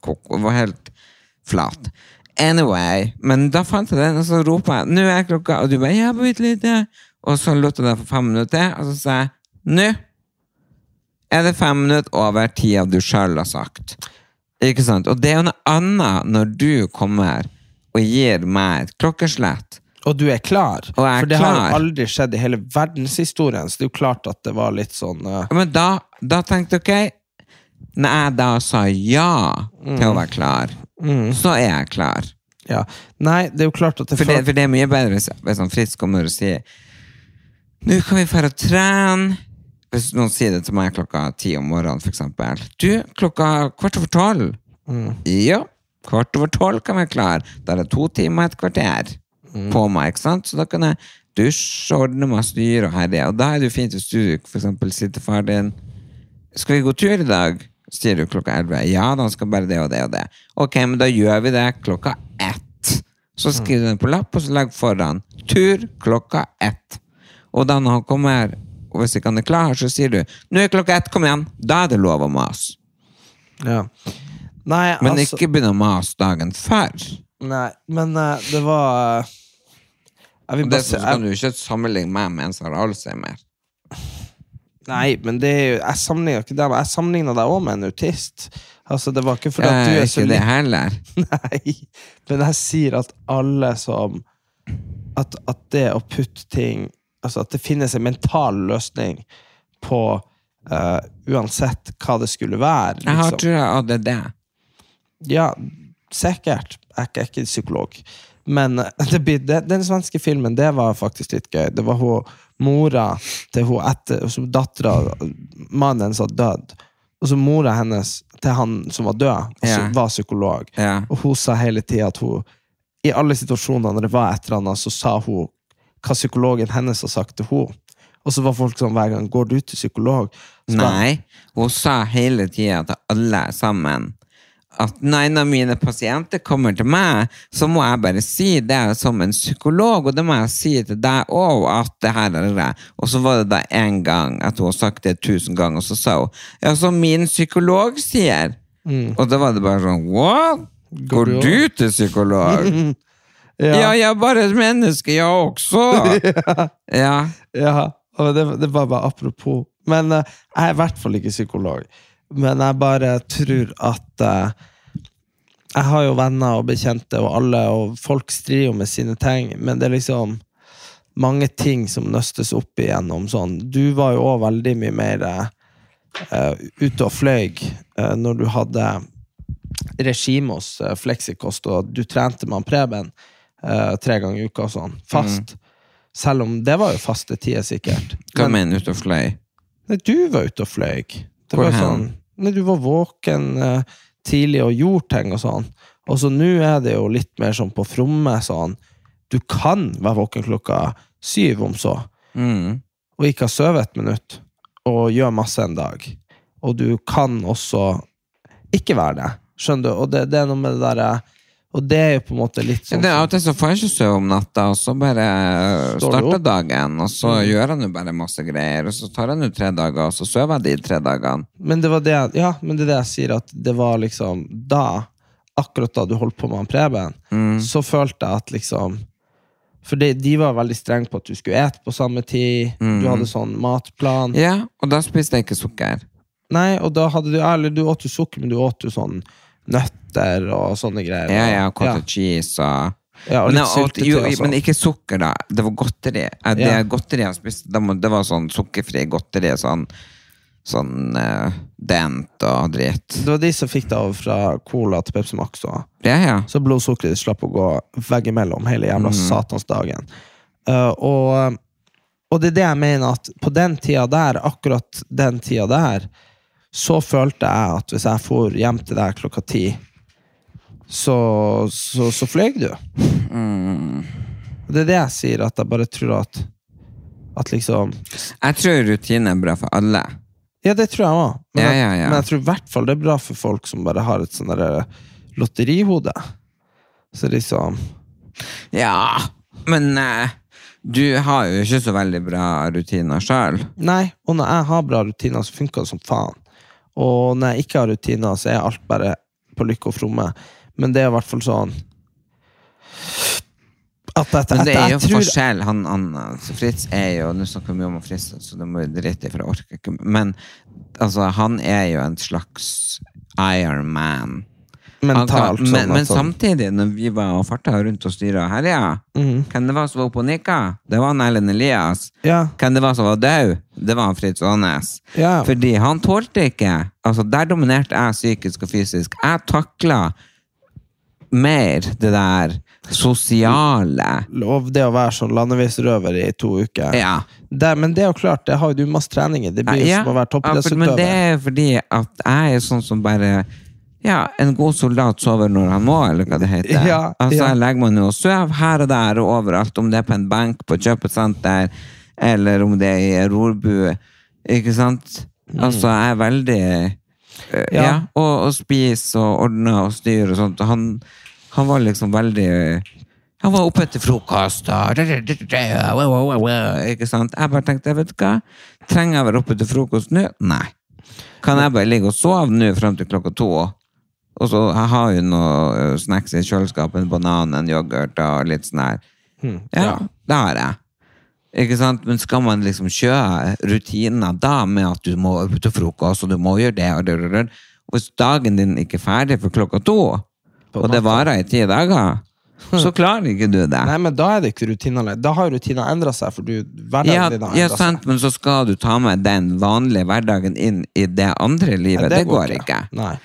koko, den var helt flat. Anyway, men da fant jeg den, og så ropa jeg 'nå er klokka', og du bare 'ja, bitte lite', og så lot jeg deg for fem minutter til, og så sa jeg 'nå er det fem minutter over tida du sjøl har sagt'. Ikke sant? Og det er jo noe annet når du kommer og gir meg et klokkeslett,
Og du er klar.
Og jeg er
For det har jo aldri skjedd i hele verdenshistorien, så det er jo klart at det var litt sånn uh...
Men da, da tenkte jeg ok, når jeg da sa ja til å være klar, så er jeg klar.
Ja. Nei, det er jo klart at det
For det, for det er mye bedre hvis, hvis han Fritz kommer og sier Nå kan vi dra og trene. Hvis noen sier det til meg klokka ti om morgenen, eksempel. Du, klokka kvart over tolv. Ja, kvart over tolv kan være klar. Da er det to timer og et kvarter på meg, ikke sant? Så da kan jeg dusje, ordne meg, styre og herje. Og da er det jo fint hvis du for eksempel sier til far din Skal vi gå tur i dag? Sier du klokka elleve. Ja, da skal bare det og det og det. Ok, men da gjør vi det klokka ett. Så skriver du den på lapp, og så legg foran. Tur klokka ett. Og da når han kommer, og hvis ikke han er klar, så sier du 'Nå er klokka ett, kom igjen'. Da er det lov å mase.
ja. Nei,
Men
altså
ikke begynn å mase dagen før.
Nei, men uh, det var uh, Jeg
det så kan du ikke sammenligne meg med en som har alzheimer.
Nei, men det er jo Jeg sammenligner ikke deg Jeg sammenligna deg òg med en autist. Altså, det var ikke fordi at du
Eh,
er så
ikke det heller.
Nei, men jeg sier at alle som At, at det å putte ting Altså at det finnes en mental løsning på uh, uansett hva det skulle være.
Jeg har
trodd
at det ADD.
Ja, sikkert. Jeg er ikke, psykolog. Men eh, det, det, den svenske filmen, det var faktisk litt gøy. Det var hun, mora til hun etter Dattera Mannen hennes var dødd. Og så mora hennes til han som var død,
yeah.
var psykolog.
Yeah.
Og hun sa hele tida at hun I alle situasjoner når det var et eller annet, så sa hun hva psykologen hennes har sagt til henne. Og så var folk sånn hver gang Går du til psykolog? Så
Nei, hun sa hele tida til alle sammen at nei, når mine pasienter kommer til meg, så må jeg bare si det som en psykolog, og det må jeg si til deg òg, at det her er det. Og så var det da en gang at hun har sagt det tusen ganger, og så sa hun ja, som min psykolog sier. Og da var det bare sånn what? Går
du
du til psykolog? ja, jeg er bare et menneske, jeg også. ja.
Ja, og det, det var bare apropos. Men uh, jeg er i hvert fall ikke psykolog. Men jeg bare tror at uh, Jeg har jo venner og bekjente, og alle, og folk strir jo med sine ting, men det er liksom mange ting som nøstes opp igjennom sånn. Du var jo òg veldig mye mer uh, ute og fløy uh, når du hadde regime hos uh, Fleksikost, og du trente med Preben tre ganger i uka og sånn, fast. Selv om det var jo faste tider, sikkert.
Hva
Men-
mener du ute og fløy?
Nei, du var ute og fløy. Det
Hvor
var sånn, nei, du var våken eh, tidlig og gjorde ting og sånn. Og så nå er det jo litt mer sånn på fromme sånn. Du kan være våken klokka syv om så,
Mm.
og ikke ha sovet et minutt, og gjøre masse en dag. Og du kan også ikke være det. Skjønner du? Og det, det er noe med det derre Og det er jo på en måte litt sånn
det er til så får jeg ikke sove om natta, og så bare starter dagen, og så gjør han jo bare masse greier, og så tar han jo tre dager, og så sover jeg de tre dagene.
Men det var det, ja, men det er det jeg sier, at det var liksom da, akkurat da du holdt på med han Preben,
Mm.
så følte jeg at liksom For de, de var veldig strenge på at du skulle ete på samme tid, du hadde sånn matplan.
Mm. Ja, og da spiste jeg ikke sukker.
Nei, og da hadde du Eller du åt jo sukker, men du åt jo sånn nøtter og sånne greier.
Ja, ja, cottage cheese og
ja,
men, jeg jo, men ikke sukker, da. Det var godteri. Eh, Det
Ja.
godteriet jeg spiste, det var sånn sukkerfri godteri. Sånn, sånn eh, Dent og dritt.
Det var de som fikk det av fra Cola til Pepsi Max.
Ja, ja.
Så blodsukkeret slapp å gå veggimellom hele jævla
Mhm.
satansdagen. Uh, og, og det er det jeg mener, at på den tida der, akkurat den tida der, så følte jeg at hvis jeg for hjem til deg klokka ti, så, så, så fløy du.
Mm.
Det er det jeg sier, at jeg bare tror at at liksom
Jeg tror rutine er bra for alle.
Ja, det tror jeg òg. Men,
Ja, ja, ja.
men jeg tror i hvert fall det er bra for folk som bare har et sånn lotterihode. Så liksom
Ja, men eh, du har jo ikke så veldig bra rutiner sjøl.
Nei, og når jeg har bra rutiner, så funker det som faen. Og når jeg ikke har rutiner, så er alt bare på lykke og fromme. Men det er i hvert fall sånn at
Men
at
det er jo
tror
forskjell. Han, han, altså Fritz er jo Nå snakker vi mye om Fritz, så det må vi drite i, for jeg orker ikke. Men altså, han er jo en slags Iron Man.
Mentalt,
kan-
sånn
men,
at
men
sånn-
samtidig, når vi var og farta rundt og styra herja,
mm.
hvem det var som var oppe og nikka? Det var Erlend Elias.
Ja.
Hvem det var som var død? Det var Fritz Aanes.
Ja.
Fordi han tålte ikke Altså, der dominerte jeg psykisk og fysisk. Jeg takla mer det der sosiale.
Lov det å være sånn landeveisrøver i to uker.
Ja.
Det, men det er jo klart, det har jo du masse trening i. Det blir jo
Ja,
som å være
ja, Men det er fordi at jeg er sånn som bare ja, en god soldat sover når han må, eller hva det heter.
Ja,
altså,
ja.
Jeg legger meg jo sover her og der og overalt, om det er på en benk på et kjøpesenter, eller om det er i en rorbue. Ikke sant? Altså, jeg er veldig uh, ja.
Ja.
og, og spiser og ordner og styrer og sånt. Han, han var liksom veldig Han var oppe etter frokost og Ikke sant? Jeg bare tenkte, vet du hva? Trenger jeg være oppe til frokost nå? Nei. Kan jeg bare ligge og sove nå frem til klokka to? Og så jeg har jo noe eh, snacks i kjøleskapet, en banan, en yoghurt og litt sånn her. Ja, det har jeg. Ikke sant? Men skal man liksom kjøre rutiner da med at du må opp til frokost, og du må gjøre det, og det, og det, hvis dagen din ikke er ferdig for klokka to, og det varer i ti dager, så klarer ikke du det.
Nei, men da er det ikke rutiner. Da har rutiner endra seg, for du, hverdagen
Ja,
din har
ja,
sant,
sant, men så skal du ta med den vanlige hverdagen inn i det andre livet.
Nei,
det, går ikke.
Nei.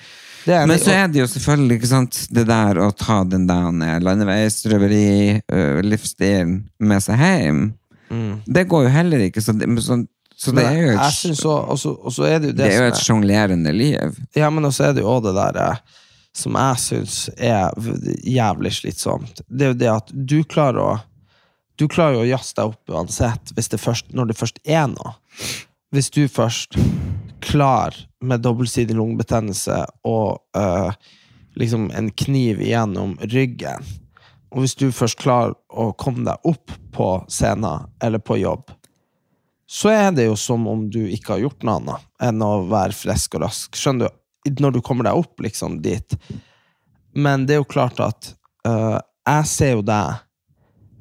Det er
Men så er det jo selvfølgelig ikke sant, det der å ta den der landeveisrøveri-livsstilen med seg hjem. Det går jo heller ikke. Så det, men sånn- så det
Mm.
Er jo et,
også, også- og så- Og så er det jo det,
det er jo et
er
sjonglerende liv.
Ja, men også er det jo det der eh, som jeg syns er jævlig slitsomt. Det er jo det at du klarer å Du klarer jo å jazze deg opp uansett hvis det først, når det først er noe. Hvis du først klar med dobbeltsidig lungebetennelse og uh, liksom en kniv gjennom ryggen, og hvis du først klarer å komme deg opp på scenen eller på jobb, så er det jo som om du ikke har gjort noe annet enn å være frisk og rask. Skjønner du? Når du kommer deg opp liksom dit. Men det er jo klart at uh, jeg ser jo deg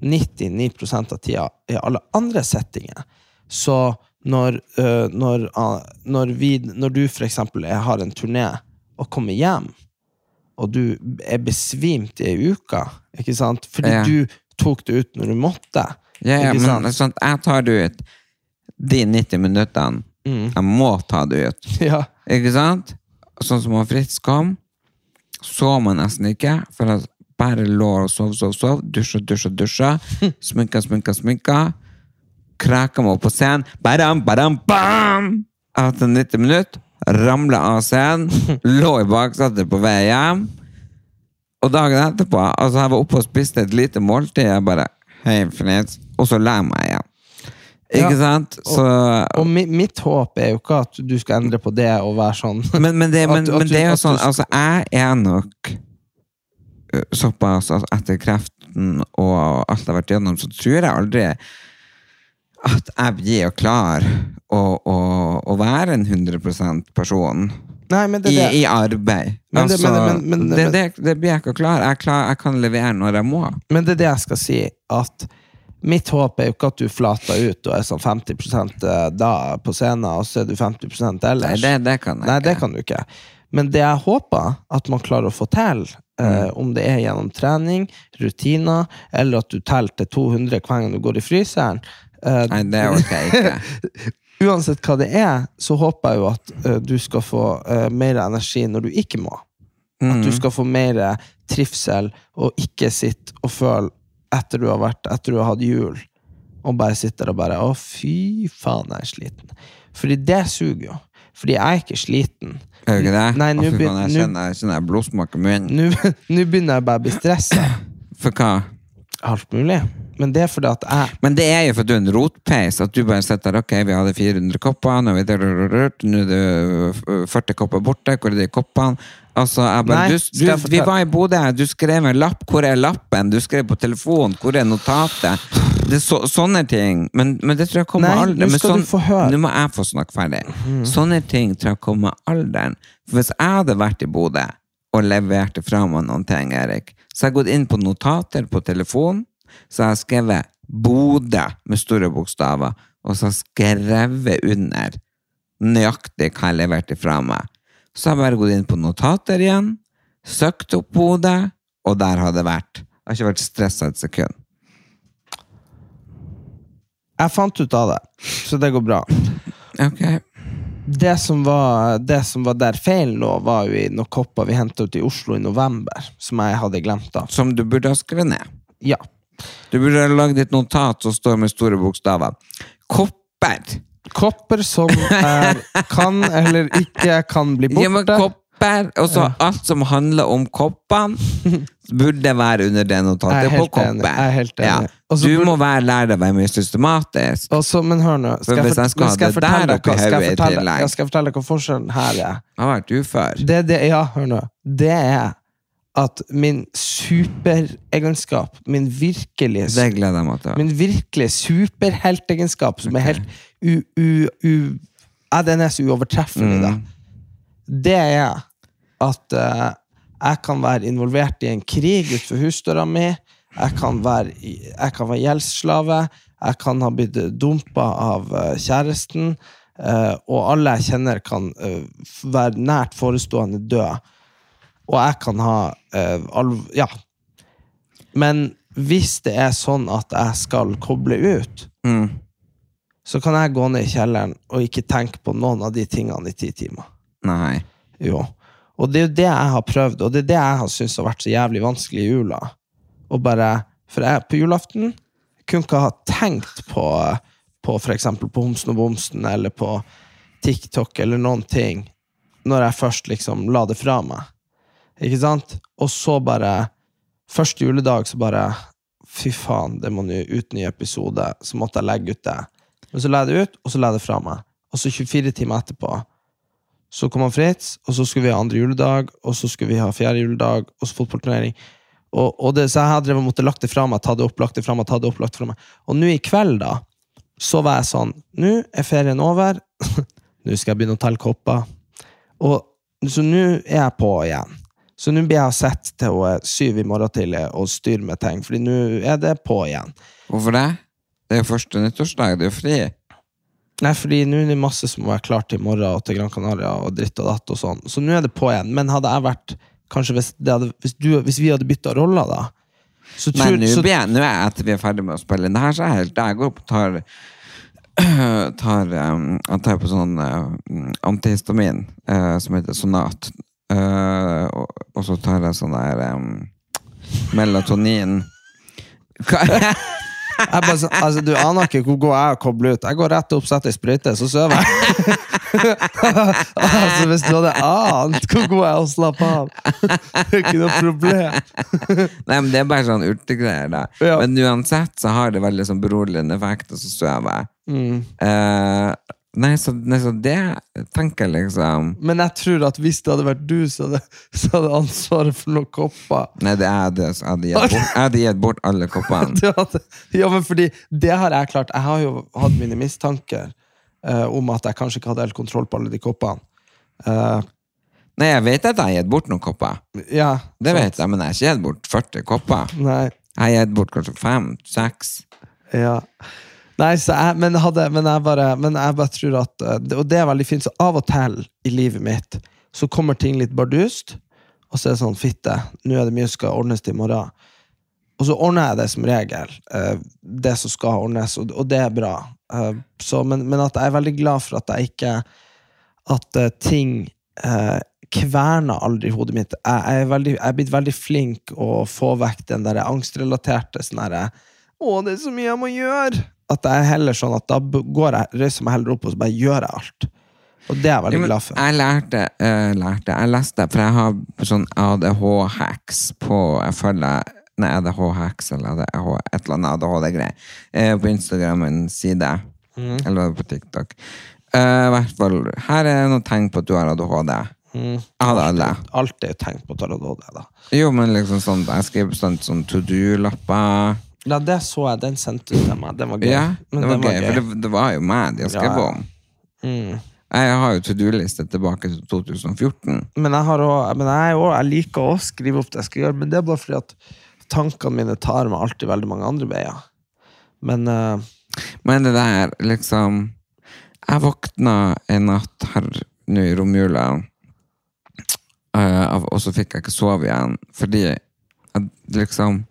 99% av tida i alle andre settinger. Så når, uh, når, uh, når, vi, når du er, har en turné og kommer hjem, og du er besvimt i ei uke, ikke sant? Fordi
Ja.
du tok det ut når du måtte.
Ja, ja, men
sant,
jeg tar det ut de 90 minuttene.
Mm.
Jeg må ta det ut.
Ja.
Ikke sant? Sånn som Fritz kom, så man nesten ikke, for jeg bare lå og sov, sov, sov, dusja, dusja, dusja, sminka, sminka, sminka, kraka meg opp på scenen, badam, badam, bam! Etter 90 minutter, ramla av scenen, lå i baksetet på vei hjem, og dagen etterpå, altså jeg var oppe og spiste et lite måltid, jeg bare, hei Fritz, og så la jeg meg igjen. Ikke
Ja,
sant? Så...
Og mi, mitt håp er jo ikke at du skal endre på det og være sånn
Men, men, det, men,
At- at
men det er jo sånn, altså jeg er nok såpass altså, etter kreften og alt jeg har vært gjennom, så tror jeg aldri at jeg blir jo klar å, å, å være en 100% person
Nei, men det
i, i arbeid.
Men det-
altså,
men- men-
det, det, det blir jeg ikke klar. Jeg, klar, jeg kan levere når jeg må.
Men det er det jeg skal si, at mitt håp er jo ikke at du flater ut og er sånn 50% da på scenen, og så er du 50 ellers.
Nei, det, det kan
Nei, det kan du ikke. Men det jeg håper at man klarer å få til, eh, om det er gjennom trening, rutiner, eller at du teller til 200 hver gang du går i fryseren eh,
Nei, det orker jeg ikke.
Uansett hva det er, så håper jeg jo at uh, du skal få uh, mer energi når du ikke må. At du skal få mer trivsel, og ikke sitte og føle etter du har vært Etter du har hatt jul, og bare sitte der og bare Å, fy faen, jeg er sliten. Fordi det suger jo. Fordi jeg er ikke sliten.
Er du ikke det?
Nei, nå
fy jeg jeg kjenner i munnen.
Nå begynner jeg bare å bli stressa.
For hva?
Alt mulig. Men det er fordi at jeg
Men det er jo for at du er en rotpeis, at du bare sitter ok, vi hadde 400 kopper, nå er, nå er det 40 kopper borte, hvor er de koppene? Altså, bare,
Nei,
du, du, vi var i Bodø, du skrev en lapp, hvor er lappen? Du skrev på telefonen, hvor er notatet? Det er så, sånne ting, men, men det tror jeg kommer
Nei,
alderen.
nå
sånn-. Nå må jeg få snakke ferdig. Sånne ting tror jeg kommer med alderen. For hvis jeg hadde vært i Bodø og leverte fra meg noen ting, Erik, så jeg har gått inn på notater på telefonen, så har jeg skrevet Bodø med store bokstaver, og så har jeg skrevet under nøyaktig hva jeg leverte fra meg. Så har jeg bare gått inn på notater igjen, søkt opp Bodø, og der har det vært. Jeg har ikke vært stressa et sekund.
Jeg fant ut av det, så det går bra.
Ok.
Det som var, det som var der feilen lå, var jo i noen kopper vi henta ut i Oslo i november, som jeg hadde glemt da.
Som du burde ha skrevet ned.
Ja.
Du burde ha lagd et notat som står med store bokstaver. Kopper!
Kopper som er, kan eller ikke kan bli borte.
Ja, men
borte.
Kopper, og så alt som handler om koppene, burde være under det
Jeg
notatet på kopper.
jeg er helt enig. Ja.
Du må være lærer deg å være mye systematisk.
Også, men hør nå.
For hvis jeg skal
skal
ha
jeg
det der oppi hodet i tillegg?
Jeg Skal fortelle hva forskjellen her er?
Jeg har vært ufør.
Det, det, ja, hør nå. Det er at min superegenskap, min virkelige
Det gleder jeg meg til.
Min virkelige superheltegenskap, som er helt u... u, u ja, den er så uovertreffelig, da. Det er at uh, jeg kan være involvert i en krig utenfor husdøra mi. Jeg kan være, jeg kan være gjeldsslave. Jeg kan ha blitt dumpa av eh, kjæresten. eh, og alle jeg kjenner, kan være nært forestående død. Og jeg kan ha alv... Ja. Men hvis det er sånn at jeg skal koble ut,
Mm.
så kan jeg gå ned i kjelleren og ikke tenke på noen av de tingene i ti timer.
Nei.
Jo. Og det er jo det jeg har prøvd, og det er det jeg har syntes har vært så jævlig vanskelig i jula. Og bare, For jeg på julaften kunne ikke ha tenkt på, på eksempel på Homsen og Bomsen eller på TikTok eller noen ting når jeg først liksom la det fra meg. Ikke sant? Og så bare Første juledag så bare Fy faen, det må nå ut ny episode. Så måtte jeg legge ut det. Men så la jeg det ut, og så la jeg det fra meg. Og så 24 timer etterpå så kom han Fritz, og så skulle vi ha andre juledag, og så skulle vi ha fjerde juledag, og så fotballturnering. Og, og det, så jeg hadde drevet måtte lagt det fra meg, ta det opp, lagt det fra meg, ta det opp, lagt det fra meg. Og nå i kveld, da, så var jeg sånn Nå er ferien over. nå skal jeg begynne å telle kopper. Og, så nå er jeg på igjen. Så nå blir jeg sett til å er syv i morgen tidlig og styre med ting, fordi nå er det på igjen.
Hvorfor det? Det er jo første nyttårsdag, det er jo fri.
Nei, fordi nå er det masse som må være klart til i morgen og til Gran Canaria og dritt og datt og sånn. Så nå er det på igjen. Men hadde jeg vært Kanskje hvis, det hadde, hvis, du, hvis vi hadde bytta roller, da så tror,
jeg- nå er jeg etter vi er ferdig med å spille inn det her, så jeg helt Jeg går opp og tar tar, Jeg tar på sånn antihistamin uh, som heter Sonat. Uh, og, så tar jeg sånn der melatonin Hva?
bare, sånn, altså, Du aner ikke hvor god jeg er å koble ut. Jeg går rett opp, setter ei sprøyte, så sover jeg. altså, hvis du hadde ant hvor god jeg er å slappe av! det er ikke noe problem.
Nei, men Det er bare sånn urtegreier. da
Ja.
Men uansett så har det veldig sånn beroligende effekt, og så sover jeg.
Mm.
Eh, nei, så, nei, så det tenker jeg liksom
Men jeg tror at hvis det hadde vært du så hadde, så hadde ansvaret for noen kopper
Nei, det er det jeg hadde gitt bort, jeg hadde gitt bort alle koppene.
Hadde, ja, men fordi det har jeg klart. Jeg har jo hatt mine mistanker eh, om at jeg kanskje ikke hadde helt kontroll på alle de koppene. Eh,
Nei, jeg vet at jeg har gitt bort noen kopper.
ja,
Det
sant.
vet jeg, men jeg har ikke gitt bort 40 kopper.
Nei,
Jeg har gitt bort kanskje fem, seks.
ja. Nei, jeg, men, hadde, men, jeg bare, men jeg bare tror at eh, Og det er veldig fint, så av og til i livet mitt så kommer ting litt bardust, og så er det sånn Fitte, nå er det mye som skal ordnes til i morgen. Og så ordner jeg det som regel, eh, det som skal ordnes, og, det er bra. Eh, så, men, men at jeg er veldig glad for at jeg ikke At ting kverner aldri hodet mitt. Jeg, er veldig, jeg er blitt veldig flink å få vekk den der angstrelaterte sånn herre Å, det er så mye jeg må gjøre! At jeg er heller sånn at da går jeg, reiser meg heller opp og så bare gjør jeg alt. Og det er jeg veldig
Ja, men
glad for.
jeg lærte, eh, lærte Jeg leste, for jeg har sånn ADH-hacks på Jeg følger Nei, ADH-hacks eller ADH, et eller annet ADHD-greier. Eh, på Instagram en side.
Mm.
Eller på TikTok. Uh, hvert fall, her er noen tegn på at du har ADHD.
Mm.
Jeg
jo tenkt på Taradode, da.
Jo, men liksom sånn Jeg skriver sånn, sånn to do-lapper.
Ja, det så jeg. Den sendte du til meg. Den var gøy.
Ja,
Men
det var gøy, for det, det var jo meg de har skrevet om.
Mm.
Jeg har jo to do-liste tilbake til 2014.
Men jeg, har også, men jeg, også, jeg liker å skrive opp det jeg skal gjøre, men det er bare fordi at tankene mine tar meg alltid veldig mange andre veier. Men uh,
Men det der, liksom Jeg våkna en natt her nå i romjula uh, og så fikk jeg ikke sove igjen, fordi jeg liksom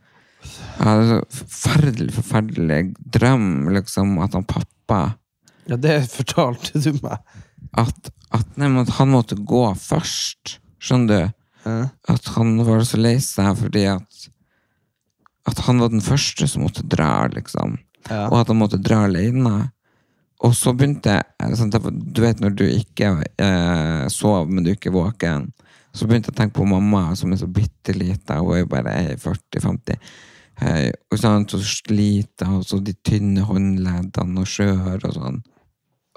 Jeg hadde så forferdelig, forferdelig drøm, liksom, at han pappa
Ja, det fortalte du meg.
At, at, nei, at han måtte gå først. Skjønner du?
Ja.
At han var så lei seg fordi at At han var den første som måtte dra, liksom.
Ja.
Og at han måtte dra alene. Og så begynte sånn, Du vet når du ikke eh, sov, men du ikke er våken. Så begynte jeg å tenke på mamma, som er så bitte lita. Hun er jo bare 40-50. Eh, og sånn, så sliter og så de tynne håndleddene og skjør og sånn.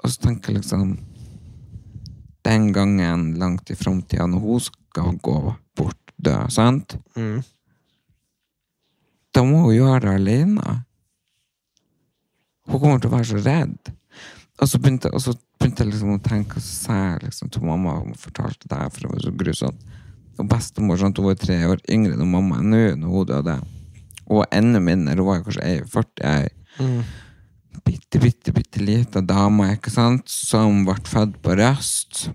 Og så tenker jeg liksom Den gangen langt i framtida, når hun skal gå bort dø, sant?
Mm.
Da må hun gjøre det alene. Hun kommer til å være så redd. Og så begynte, og så begynte jeg liksom å tenke, så liksom til mamma Hun fortalte det her, for det var så grusomt. Og bestemor sånn, hun var tre år yngre enn mamma nå når hun døde. Og enda mindre. Hun var kanskje ei 40. ei bitte, bitte, bitte lita dame ikke sant? som ble født på Røst.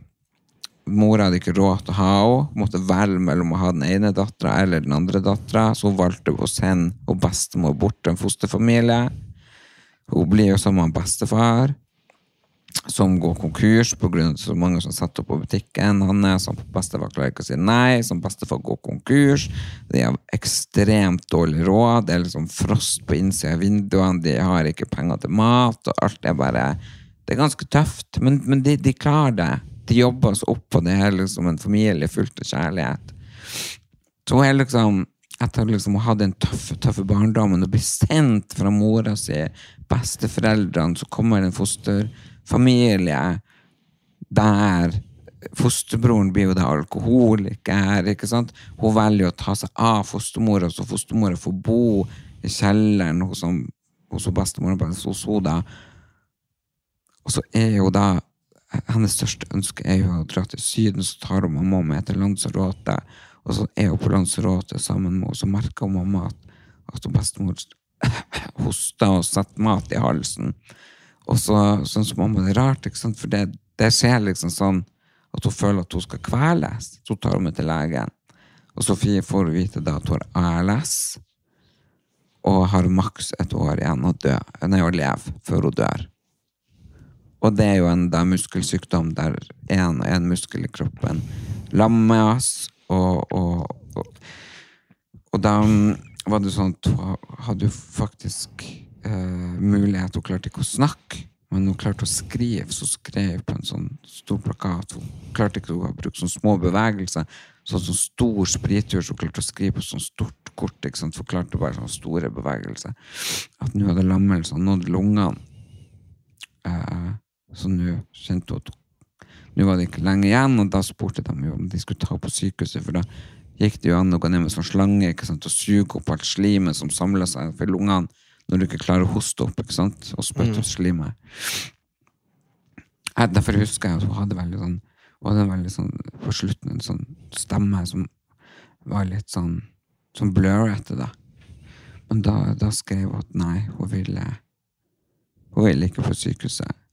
Mora hadde ikke råd til å ha henne. Måtte velge mellom å ha den ene dattera eller den andre dattera. Så hun valgte å sende hun bestemor bort til en fosterfamilie. Hun blir jo sammen med bestefar, som går konkurs pga. så mange som setter opp på butikken hans. Som bestefar klarer ikke å si nei, som bestefar går konkurs. De har ekstremt dårlig råd. Det er liksom frost på innsida av vinduene, de har ikke penger til mat, og alt er bare Det er ganske tøft, men, men de, de klarer det. De jobber seg opp, og det er liksom en familie fullt av kjærlighet. Så er liksom etter liksom å ha den tøffe, tøffe barndommen og bli sendt fra mora si, besteforeldrene, så kommer en fosterfamilie der fosterbroren blir jo da alkoholiker, ikke sant? Hun velger å ta seg av fostermora, så fostermora får bo i kjelleren hos, hos bestemoren hos henne. Og så er jo da hennes største ønske er jo å dra til Syden, så tar hun mamma med til Lanzarote. Og så er hun på Lanzarote sammen med henne, så merker hun mamma at, at bestemor hoster og setter mat i halsen. Og så som mamma, det er rart, ikke sant? for det, det skjer liksom sånn at hun føler at hun skal kveles. Så tar hun med til legen. Og Sofie får vite da at hun har ALS, og har maks et år igjen å, dø, nei, å leve før hun dør. Og det er jo en da, muskelsykdom der en og én muskel i kroppen lammes, og, og, og, og da var det sånn at hun hadde jo faktisk eh, mulighet, hun klarte ikke å snakke, men hun klarte å skrive, så skrev på en sånn stor plakat. Hun klarte ikke å bruke sånne små bevegelser, sånn sånn stor sprittur, så hun klarte å skrive på sånn stort kort, ikke sant, forklarte bare sånne store bevegelser. At nå hadde lammelsen nådd lungene. Eh, så nå kjente hun at nå var det ikke lenge igjen, og da spurte de jo om de skulle ta på sykehuset, for da gikk det jo an å gå ned med sånn slange ikke sant, og suge opp alt slimet som samla seg for lungene når du ikke klarer å hoste opp ikke sant, og spytte ut slimet. Jeg, derfor husker jeg at hun hadde veldig sånn hun hadde en veldig sånn, på slutten en sånn stemme som var litt sånn som blurrete, da. Men da, da skrev hun at nei, hun ville hun ville ikke på sykehuset.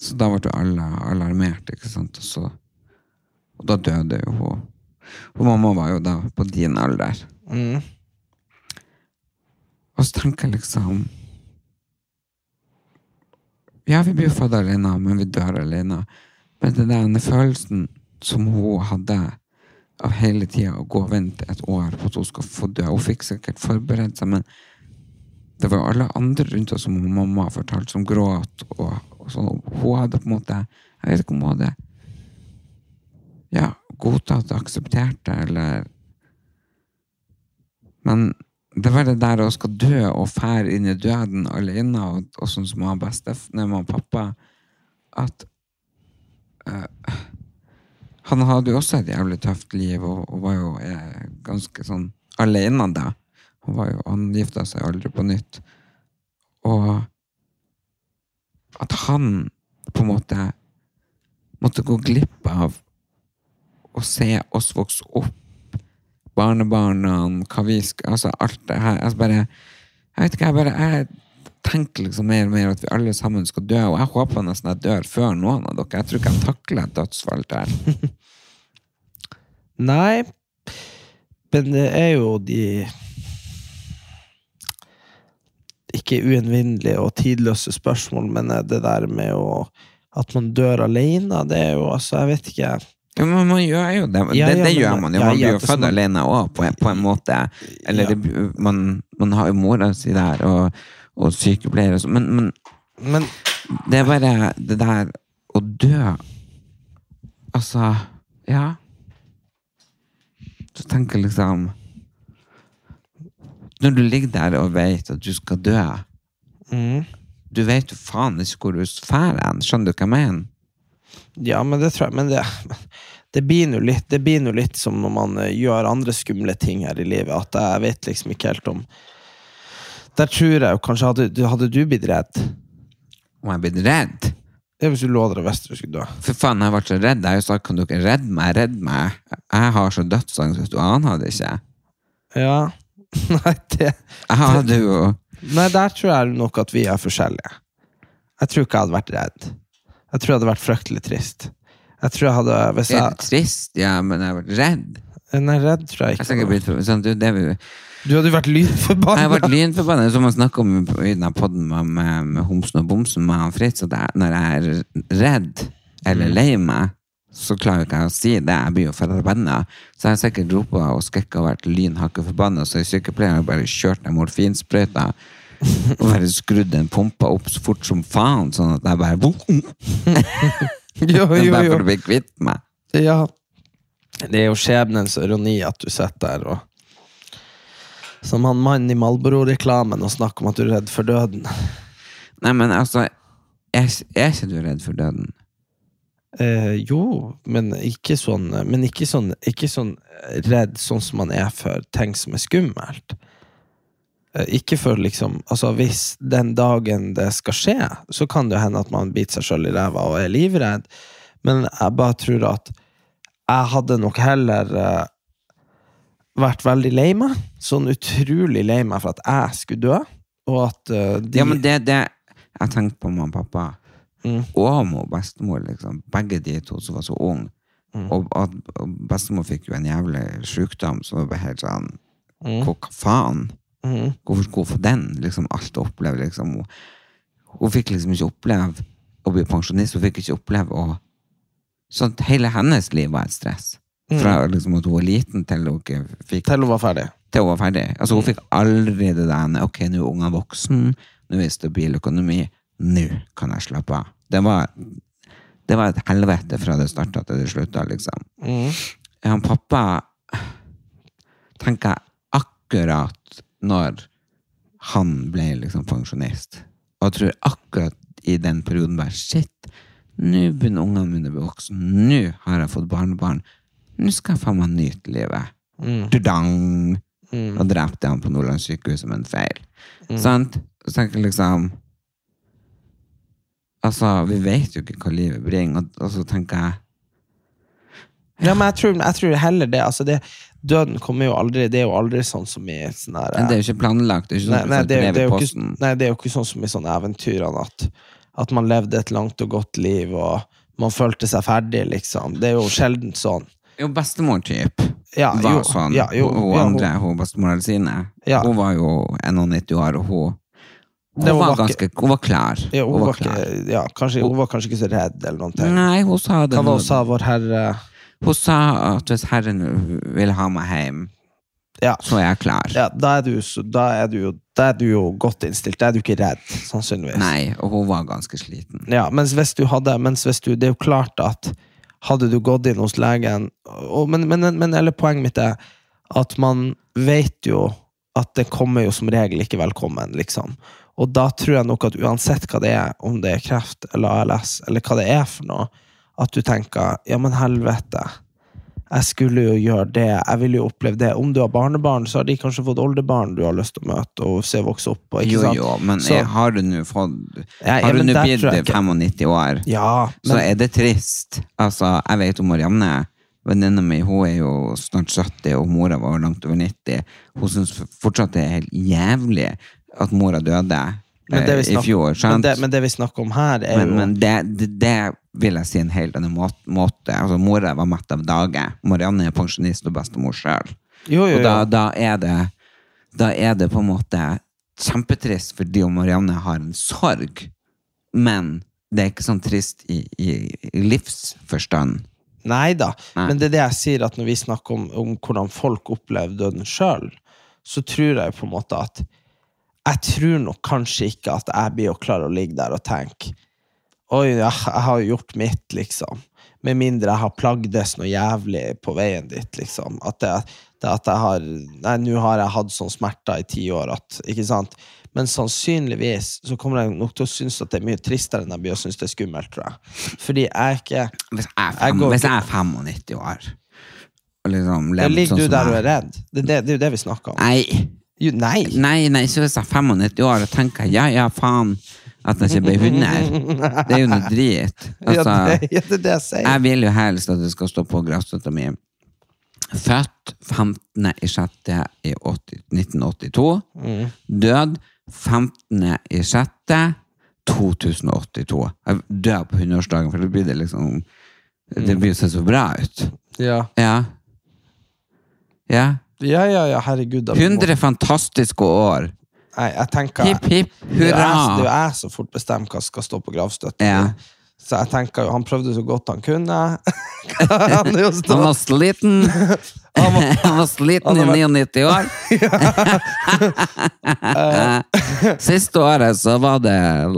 Så da ble alle alarmert, ikke sant, og så Og da døde jo hun. Og mamma var jo da på din alder.
Mm.
Og så tenker jeg liksom Ja, vi blir født alene, men vi dør alene. Men den der følelsen som hun hadde av hele tida å gå og vente et år på at hun skal få dø Hun fikk sikkert forberedt seg, men det var alle andre rundt oss som mamma fortalte, som gråt. Og, og så hun hadde på en måte Jeg vet ikke om hun hadde ja, godtatt og akseptert det, eller Men det var det der å skal dø og fære inn i døden alene, og, og sånn som han nei, han pappa, at uh, Han hadde jo også et jævlig tøft liv, og, og var jo eh, ganske sånn alene da. Han, var jo, han gifta seg aldri på nytt. Og at han på en måte måtte gå glipp av å se oss vokse opp, barnebarna, hva vi skal Altså alt det her. Altså bare, jeg vet ikke, jeg bare jeg tenker liksom mer og mer at vi alle sammen skal dø, og jeg håper nesten jeg dør før noen av dere. Jeg tror ikke jeg takler et dødsfall der.
Nei, men det er jo de Ikke uinnvinnelige og tidløse spørsmål, men det der med å At man dør alene, det er jo altså Jeg vet ikke.
Ja, men man gjør jo det.
Ja,
det, det
ja,
gjør man jo. Man blir jo født
man...
alene òg, på, på en måte. Eller det, man, man har jo mora si der, og, og sykepleiere og sånn. Men, men
Men
det er bare det der å dø Altså, ja. Så tenker jeg liksom Når du ligger der og vet at du skal dø
mm,
Du vet jo faen ikke hvor du drar hen. Skjønner du hva jeg mener?
Ja, men det tror jeg Men det, det blir nå litt, litt som når man eh, gjør andre skumle ting her i livet, at jeg vet liksom ikke helt om Der tror jeg kanskje Hadde, du- hadde du blitt redd?
Om jeg blitt redd?
Det er hvis du lå der og visste du skulle dø.
For faen, jeg ble så redd. Jeg har jo sagt, kan dere redde meg? Redd meg. Jeg har så dødsangst hvis du aner det ikke.
Ja. Nei, det
Jeg hadde jo
Nei, der tror jeg nok at vi er forskjellige. Jeg tror ikke jeg hadde vært redd. Jeg tror jeg hadde vært fryktelig trist. Jeg tror jeg hadde Hvis jeg
trist, ja, men jeg har vært redd.
Nei, redd tror jeg
Jeg
ikke.
blitt for, sånn, du, det,
Du hadde jo vært
jeg
lynforbanna.
har vært lynforbannet, som man snakker om i den podden med, med, med Homsen og Bomsen med han Fritz, at jeg, når jeg er redd eller lei meg, så klarer jeg ikke å si det. Jeg blir jo forbanna. Så jeg har sikkert ropa og skrekka og vært lynhakket forbanna, så sykepleieren har bare kjørt ned morfinsprøyta og bare skrudd den pumpa opp så fort som faen, sånn at jeg bare
Jo, jo,
Bare for
jo.
å bli kvitt meg.
Ja. Det er jo skjebnens ironi at du sitter der og Som han mannen i Malboro-reklamen og snakker om at du er redd for døden.
Nei, men altså, er, er ikke du redd for døden?
Eh, jo, men ikke sånn Men ikke sånn, ikke sånn redd sånn som man er for ting som er skummelt. Eh, ikke for liksom Altså, hvis den dagen det skal skje, så kan det jo hende at man biter seg sjøl i ræva og er livredd, men jeg bare tror at jeg hadde nok heller uh, vært veldig lei meg. Sånn utrolig lei meg for at jeg skulle dø, og at uh, de
Ja, men det, det Jeg tenkte på mamma og pappa.
Mm.
Og mor bestemor, liksom. Begge de to som var så unge.
Mm.
Og, at, bestemor fikk jo en jævlig sykdom som var bare helt sånn
Mm.
Hva faen?
Mhm.
Hvorfor skulle hun få den? Liksom alt å oppleve, liksom. Hun, hun fikk liksom ikke oppleve å bli pensjonist. Hun fikk ikke oppleve å Sånn hele hennes liv var et stress. Fra liksom at hun var liten til hun ikke fikk
Til hun var ferdig.
til hun var ferdig. Altså, hun fikk aldri det der Ok, nå er ungen voksen, nå er det stabil økonomi, nå kan jeg slappe av. Det var, det var et helvete fra det starta til det slutta, liksom. Han pappa tenker jeg akkurat når han ble liksom pensjonist. Og jeg tror akkurat i den perioden bare Shit, nå begynner ungene mine å bli voksne. Nå har jeg fått barnebarn. Nå skal jeg faen meg nyte livet. Tudang! Og drepte han på Nordland sykehus som en feil. Sant? Så tenker jeg liksom Altså, vi vet jo ikke hva livet bringer, og, og så tenker jeg
Ja, men jeg tror, jeg tror heller det. Altså det. Døden kommer jo aldri Det er jo aldri sånn som i sånn her
Men det er jo ikke planlagt. Det er ikke
nei,
sånn
det, er- det er jo ikke, nei, det er jo ikke sånn som i sånne eventyrene at, at man levde et langt og godt liv, og man følte seg ferdig, liksom. Det er jo sjelden sånn.
Jo, bestemor-typ
Ja,
var
jo,
sånn.
ja, jo,
hun, hun
ja,
andre, hun bestemora sine,
Ja.
hun var jo 91 år, og hun, hun,
Det var
var,
ganske,
ganske, hun var klar.
Ja, hun, var
klar.
ikke, ja, kanskje, hun var kanskje ikke så redd, eller noe.
Nei, hun sa det
Hva var hun sa, vår herre
Hun sa at hvis Herren vil ha meg hjem,
Ja.
så er jeg klar.
ja, da er, du, da, er du jo, da er du jo godt innstilt. Da er du ikke redd, sannsynligvis.
Nei, og hun var ganske sliten.
Ja, mens hvis du hadde mens hvis du, Det er jo klart at hadde du gått inn hos legen og, men, men, men eller poenget mitt er at man vet jo at det kommer jo som regel ikke velkommen, liksom. Og da tror jeg nok at uansett hva det er, om det er kreft eller ALS, eller hva det er for noe, at du tenker ja, men helvete. Jeg skulle jo gjøre det, jeg ville jo oppleve det. Om du har barnebarn, så har de kanskje fått oldebarn du har lyst til å møte og se vokse opp. Og,
Jo, jo, men
Så-
har du nå fått
ja,
du nå blitt
tror jeg ikke-
95 år,
Ja,
så er det trist. Altså, jeg vet om Marianne, venninna mi, hun er jo snart 70, og mora var langt over 90. Hun syns fortsatt det er helt jævlig at mora døde.
Men det, vi
eh, i fjor.
men, det, men det vi snakker om her, er
Men,
jo
men det, det, det vil jeg si en helt annen måte. måte. Altså, Mora var mett av dage. Marianne er pensjonist og bestemor sjøl. Og da, da, er det, da er det på en måte kjempetrist fordi Marianne har en sorg. Men det er ikke sånn trist i, i, i livsforstand.
Nei da, men det er det jeg sier, at når vi snakker om, om hvordan folk opplever døden sjøl, så tror jeg på en måte at Jeg tror nok kanskje ikke at jeg blir å klare å ligge der og tenke Oi, jeg har gjort mitt, liksom. Med mindre jeg har plagdes noe jævlig på veien dit, liksom. At, det, det at jeg har Nei, nå har jeg hatt sånn smerter i ti år at Ikke sant? Men sannsynligvis så kommer jeg nok til å synes at det er mye tristere enn jeg blir å synes det er skummelt, tror jeg. Fordi jeg er ikke
Hvis jeg er,
Jeg
fem,
går
hvis jeg er 95 år og liksom jeg
Ligger
sånn
du der og er redd? Det, det, det er jo det vi snakker om.
Nei.
Jo, nei.
Nei, nei, så hvis jeg er 95 år og tenker ja, ja, faen at jeg ikke ble 100, det er jo noe drit. Altså,
ja, det, ja, det er det jeg sier.
jeg vil jo helst at det skal stå på grasstøtta mi. Født 15. i 6. i 80, 1982. Død 15. i 6. 2082. Jeg dør på 100-årsdagen, for det blir det liksom Det blir jo så bra ut.
Ja.
Ja. Ja.
Ja, ja, ja, herregud. da,
100 fantastiske år.
Nei, jeg tenker
Hipp, hipp,
Det er jo jeg- det er jo jeg som fort bestemmer hva som skal stå på gravstøtten.
Ja.
Så jeg tenker jo, han prøvde så godt han kunne. han er jo
Han var
stå,
sliten. Han var sliten i
han har
99 år. Siste året så var det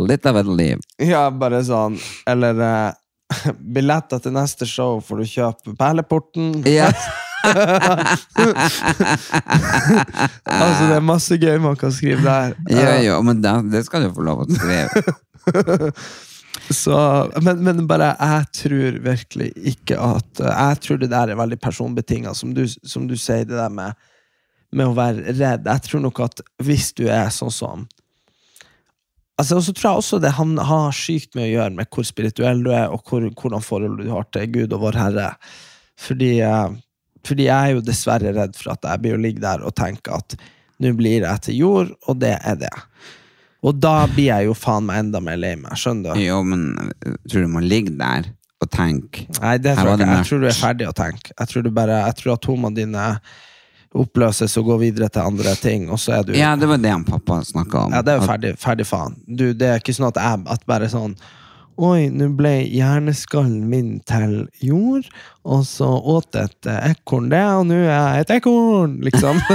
litt av et liv.
ja, bare sånn Eller eh, billetter til neste show får du kjøpe Perleporten.
Ja.
Altså, det er masse gøy man kan skrive der. Ja,
jo, men det, det skal du få lov å skrive.
Så, men, men bare jeg tror virkelig ikke at Jeg tror det der er veldig personbetinga, som, du- som du sier, det der med, med å være redd. Jeg tror nok at hvis du er sånn som Altså, og så tror jeg også det han har sykt mye å gjøre med hvor spirituell du er, og hvor, hvordan forhold du har til Gud og Vår Herre. Fordi, eh, fordi jeg er jo dessverre redd for at jeg blir å ligge der og tenke at nå blir jeg til jord, og det er det. Og da blir jeg jo faen meg enda mer lei meg, skjønner du?
Jo, men eh, tror du må ligge der og tenke
Nei, det tror jeg ikke. Jeg tror du er ferdig å tenke. Jeg tror, du bare, jeg tror atomene dine oppløses og går videre til andre ting, og så er du
Ja, det var det han pappa snakka om.
Ja, det er jo ferdig, ferdig faen. Du, det er ikke sånn at jeg at bare sånn Oi, nå ble hjerneskallen min til jord, og så åt et eh, ekorn det, og nå er jeg et ekorn, liksom.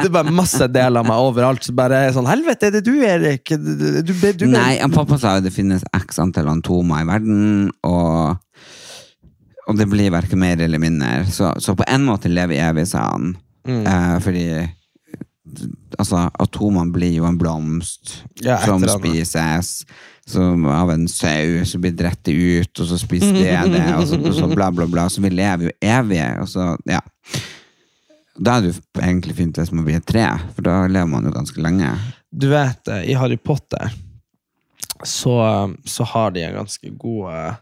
det er bare masse deler av meg overalt Så bare sånn Helvete, er det du, Erik? Du, du, du,
Nei, pappa sa jo det finnes x antall antomer i verden, og, og det blir hverken mer eller mindre. Så, så på en måte lever evig, sa han.
Mm.
Eh, fordi altså, atomene blir jo en blomst
Ja,
som spises. Som av en sau som blir dratt ut, og så spiser det det, og så, så bla, bla, bla. Så vi lever jo evig. Og så, ja. Da er det jo egentlig fint hvis man blir et tre, for da lever man jo ganske lenge.
Du vet, eh, i Harry Potter så, så har de en ganske god eh,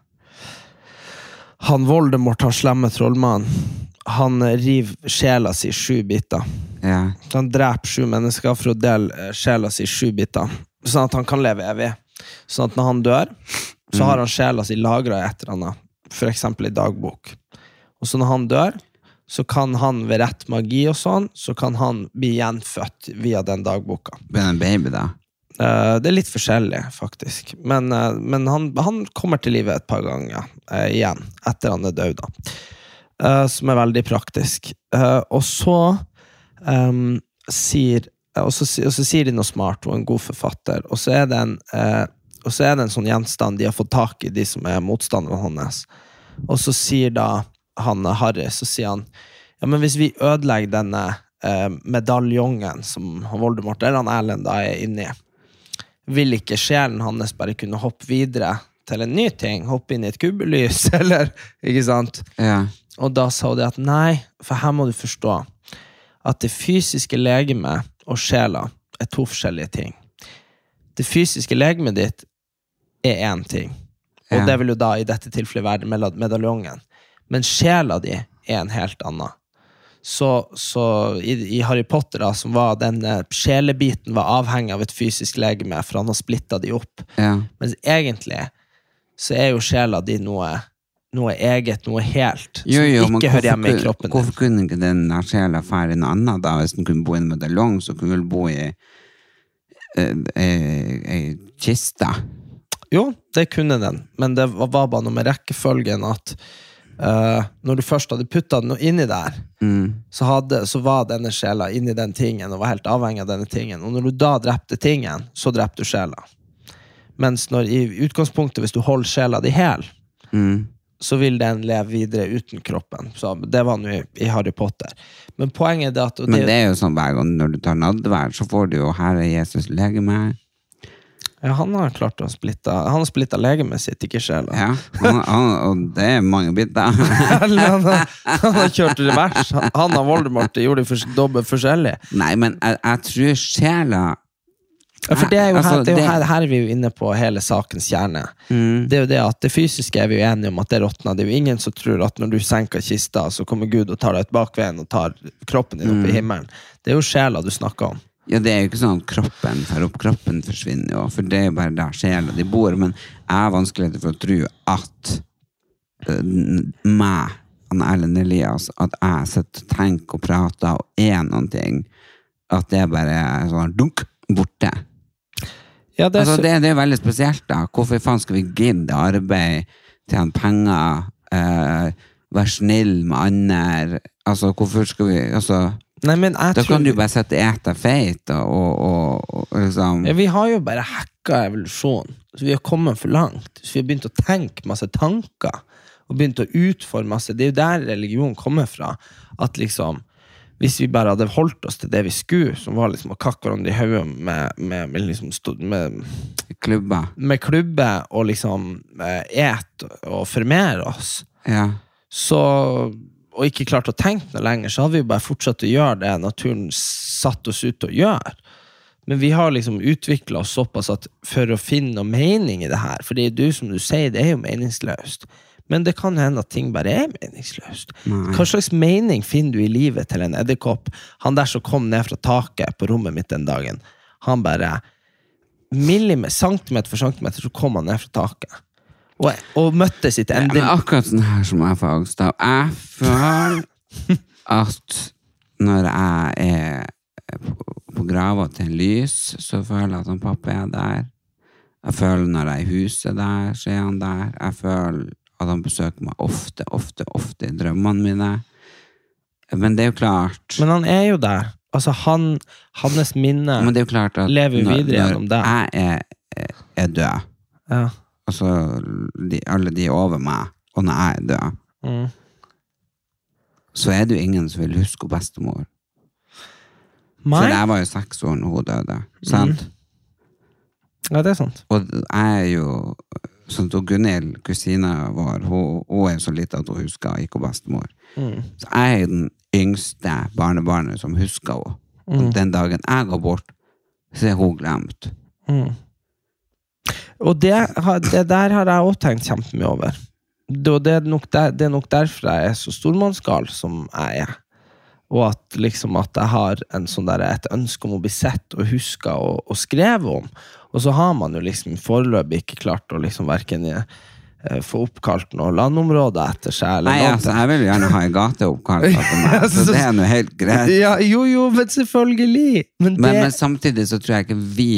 Han Voldemort, han slemme trollmann. han river sjela si i sju biter.
Ja.
Han dreper sju mennesker for å dele eh, sjela si i sju biter, sånn at han kan leve evig. Sånn at når han dør, så har han sjela si lagra i et eller annet, eksempel i dagbok. Og så når han dør, så kan han ved rett magi og sånn, så kan han bli gjenfødt via den dagboka.
Blir en baby, da?
Eh, det er litt forskjellig, faktisk. Men, eh, men han, han kommer til live et par ganger igjen, etter han er død, da. Som er veldig praktisk. Og så ehm, sier og så, og så sier de noe smart, og en god forfatter, og så er det en eh, og så er det en sånn gjenstand de har fått tak i, de som er motstanderne hans. Og så sier da han Harry, så sier han ja, men hvis vi ødelegger denne eh, medaljongen som Voldemort eller han Erlend da er inni, vil ikke sjelen hans bare kunne hoppe videre til en ny ting? Hoppe inn i et kubbelys, eller? Ikke sant?
Ja.
Og da sa det at nei, for her må du forstå at det fysiske legemet og sjela er to forskjellige ting. Det fysiske legemet ditt er én ting, og
Ja.
det vil jo da i dette tilfellet være meda- medaljongen. Men sjela di er en helt annen. så, så i, i Harry Potter, da, som var den eh, sjelebiten, var avhengig av et fysisk legeme, for han har splitta de opp.
Ja.
Mens egentlig så er jo sjela di noe, noe eget, noe helt,
Jo, jo,
som ikke hører hjemme i kroppen din.
Hvorfor kunne ikke den sjela fære en annen, da? Hvis den kunne bo i en medaljong, så kunne den bo i eh, ei ei kiste.
Jo, det kunne den, men det var bare noe med rekkefølgen at uh, når du først hadde putta den inni der,
Mm.
så, hadde, så var denne sjela inni den tingen og var helt avhengig av denne tingen. Og når du da drepte tingen, så drepte du sjela. Mens når i utgangspunktet, hvis du holder sjela di hel,
Mm.
Så vil den leve videre uten kroppen. Så det var nå i, i Harry Potter. Men poenget er at og
Men det er jo sånn hver gang når du tar nadvær, så får du jo Herre Jesus legeme.
ja, han har klart å splitte Han har splitta legemet sitt, ikke sjela.
Ja, han, han, og det er mange biter.
Han, har- han har kjørt revers. Han han og Voldemort gjorde det for, dobbelt forskjellig.
Nei, men jeg, jeg tror sjela
Ja, for det er jo,
Altså,
her, det er jo
det-
her, her er vi jo inne på hele sakens kjerne.
Mm.
Det er jo det at det fysiske er vi jo enige om at det råtner. Det er jo ingen som tror at når du senker kista, så kommer Gud og tar deg ut bakveien og tar kroppen din
Mm.
opp i himmelen. Det er jo sjela du snakker om.
Ja, det er jo ikke sånn at kroppen tar opp, kroppen forsvinner jo, for det er jo bare der sjela di bor. Men jeg har vanskeligheter for å tro at uh, meg, han Erlend Elias, at jeg sitter og tenker og prater og er noen ting, at det bare er sånn dunk, borte.
Ja, det er
Altså,
så,
det, det er veldig spesielt, da. Hvorfor faen skal vi gidde arbeid, tjene penger, eh, være snill med andre? Altså, hvorfor skal vi Altså,
Nei,
da
tror
kan du bare sitte og ete feit og, og, og liksom
ja, Vi har jo bare hacka evolusjonen. Så vi har kommet for langt. Så vi har begynt å tenke masse tanker. Og begynt å utforme masse Det er jo der religion kommer fra. At liksom Hvis vi bare hadde holdt oss til det vi skulle, som var liksom å kakke hverandre i hodet med, med, med, liksom, med
klubber.
med klubbe og liksom eh, et og formere oss,
Ja.
så, og ikke klart å tenke noe lenger, så hadde vi bare fortsatt å gjøre det naturen satte oss ut til å gjøre. Men vi har liksom utvikla oss såpass at for å finne noe mening i det her, for det er du som du sier, det er jo meningsløst. Men det kan hende at ting bare er meningsløst. Hva slags mening finner du i livet til en edderkopp? Han der som kom ned fra taket på rommet mitt den dagen, han bare millimeter, centimeter for centimeter, så kom han ned fra taket. Og, og møtte sitt
ende.
Ja,
akkurat sånn her som jeg får angst av. Jeg føler at når jeg er på, på grava til lys, så føler jeg at han pappa er der. Jeg føler når jeg er i huset der, så er han der. Jeg føler at han besøker meg ofte, ofte, ofte i drømmene mine. Men det er jo klart
Men han er jo der. Altså, han, hans minne
Men det er jo
lever
når,
videre gjennom deg.
jeg er, er død,
ja.
altså de, alle de over meg, og når jeg er død,
Mm.
så er det jo ingen som vil huske bestemor. For jeg var jo seks år når hun døde. Sant?
Ja, det er sant.
Og jeg er jo sånn at Gunhild, kusina vår, hun, hun er så lita at hun husker ikke bestemor. Mm. Så jeg er den yngste barnebarnet som husker henne. Og den dagen jeg går bort, så er hun glemt.
Og det, det der har jeg òg tenkt kjempemye over. Det, det, er nok der, det er nok derfor jeg er så stormannsgal som jeg er. Og at liksom at jeg har en sånn der, et ønske om å bli sett og huska og, og skrevet om. Og så har man jo liksom foreløpig ikke klart å liksom verken eh, få oppkalt noe landområde etter seg.
Nei, altså, jeg vil gjerne ha ei gate oppkalt etter meg, så det er nå helt greit.
ja, jo, jo, men selvfølgelig! Men det,
Men, men samtidig så tror jeg ikke vi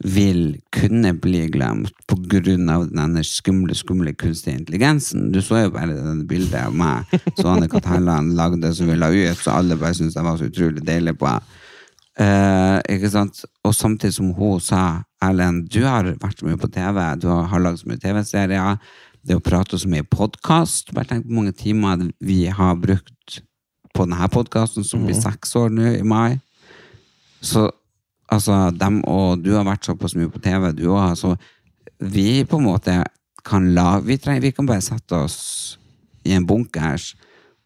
vil kunne bli glemt av denne skumle, skumle kunstige intelligensen. Du så jo bare det bildet av meg som Annika Terland lagde som vi la ut, så alle bare syntes jeg var så utrolig deilig på. Eh? Og samtidig som hun sa Erlend, du har vært mye på TV, du har, har lagd så mye TV-serier, det å prate så mye podkast Bare tenk på mange timer vi har brukt på denne podkasten, som blir seks år nå i mai. Så altså, dem og du har vært såpass mye på TV, du òg, så vi på en måte kan la vi, trenger, vi kan bare sette oss i en bunkers,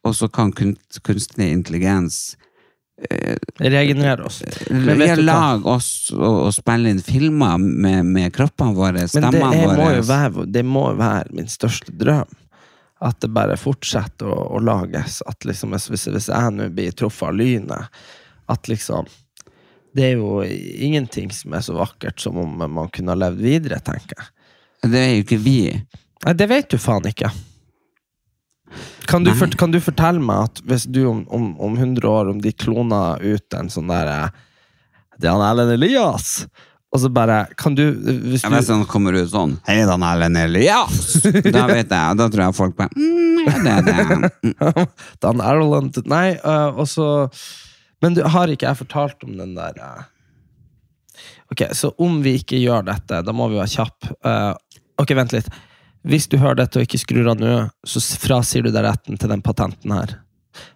og så kan kunst, kunstig intelligens
regenerere oss. Men
vi
vet
har
du hva?
lag oss og, og spille inn filmer med, med kroppene våre,
Men det
stemmene
må
våre.
jo være, det må jo være min største drøm. At det bare fortsetter å, å lages. At liksom, hvis hvis jeg nå blir truffet av lynet, at liksom Det er jo ingenting som er så vakkert som om man kunne ha levd videre, tenker jeg.
Det er jo ikke vi.
Nei, det vet du faen ikke. Kan du, fort- kan du fortelle meg at hvis du om, om, om 100 år, om de kloner ut en sånn der eh, Det er han Erlend Elias! Og så bare Kan du Hvis
vet
du
han kommer ut sånn Hei, Dan Erlend Elias! Da vet jeg, da tror jeg folk bare mm, ja, det er det. Mm.
Dan Erlend Nei, øh, og så Men du, har ikke jeg fortalt om den der øh, Ok, så om vi ikke gjør dette, da må vi være kjapp. Uh, ok, vent litt. Hvis du hører dette og ikke skrur av nå, så frasier du deg retten til den patenten her.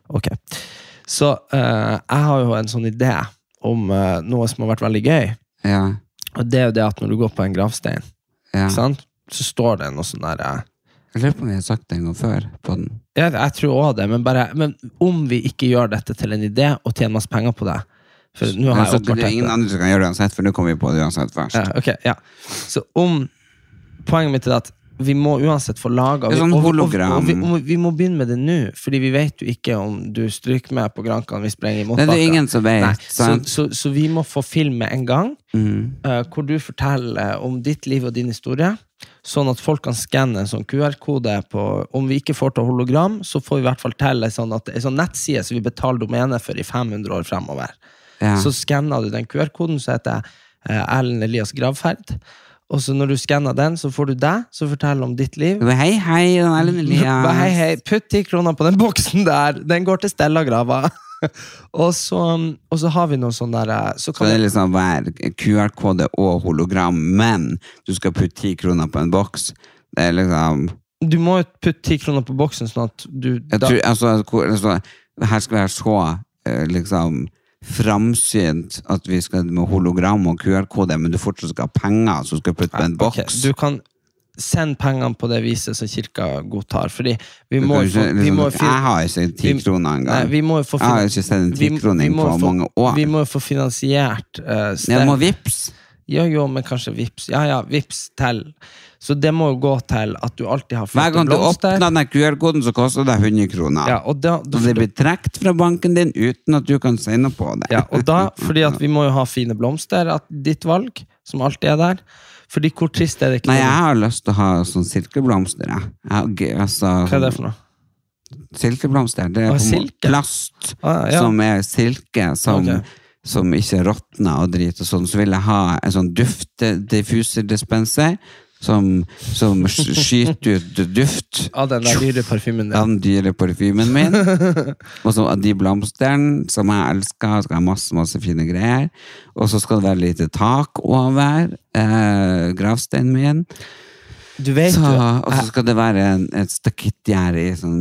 Ok. Så øh, jeg har jo en sånn idé om øh, noe som har vært veldig gøy.
Ja,
Og det er jo det at når du går på en gravstein,
ja.
sant? så står det noe sånn der øh,
Jeg lurer på om vi har sagt det en gang før på den.
Jeg, jeg tror også det, men, bare, men om vi ikke gjør dette til en idé og tjener masse penger på det For nå har
Altså,
dette.
det
åpenbart
er ingen
tenkt
andre som kan gjøre det uansett, for nå kommer vi på det uansett først.
Ja, ok, ja. Så om Poenget mitt er at vi må uansett få laga
sånn
og, og, og, og, vi, vi må begynne med det nå, Fordi vi vet jo ikke om du stryker med på Grankan vi sprenger i
Det er ingen som vet.
Så, så, så vi må få film med en gang,
Mm.
uh, hvor du forteller om ditt liv og din historie. Sånn at folk kan skanne en sånn QR-kode på Om vi ikke får til hologram, så får vi i hvert fall til en sånn, sånn nettside som vi betaler domenet for i 500 år fremover.
Ja.
Så skanner du den QR-koden, så heter jeg eh, Erlend Elias Gravferd. Og så når du skanner den, så får du deg, som forteller om ditt liv.
Hei, hei,
Hei, hei, putt ti kroner på den boksen der! Den går til Stella-grava. og, så, og så har vi noe sånn der eh, Så
Så det er liksom hver QR-kode og hologram, men du skal putte ti kroner på en boks. Det er liksom
du må jo putte ti kroner på boksen, sånn at du
tror, altså, altså, Her skal være så eh, liksom framsynt at vi skal med hologram og QR-kode, men du fortsatt skal ha penger, som skal putte på en
boks.
boks.
Du kan sende pengene på det viset som kirka godtar, fordi vi må jo
ikke,
vi
liksom,
må
jeg har ikke ti
vi-
kroner engang.
vi må få
Jeg har ikke sett en
vi- vi
tikroning på
få-
mange år.
Vi må jo få finansiert uh,
Jeg må vips.
Ja, jo, men kanskje vips. Ja, ja, vips til. Så det må jo gå til at du alltid har
Hver gang du
blomster.
åpner den QR-koden, så koster det 100 kroner.
Ja, og da, da,
Og det blir trukket fra banken din uten at du kan si noe på det.
ja, og da, fordi at vi må jo ha fine blomster, at ditt valg, som alltid er der. Fordi hvor trist er det ikke?
Nei, jeg har lyst til å ha sånn silkeblomster. Jeg. Jeg altså,
Hva er det for noe?
Silkeblomster. Det er måte
silke.
plast
Ah, ja.
som er silke, som,
okay
som ikke råtner og drit og sånn. Så vil jeg ha en sånn duftdiffuserdispenser som, som skyter ut duft
Av den der dyre parfymen
av
din.
den dyre parfymen min. og så de blomstene som jeg elsker, skal ha masse, masse fine greier. Og så skal det være lite tak over eh, gravsteinen min.
Du vet
Så, og så skal det være en, et stakittgjerde i sånn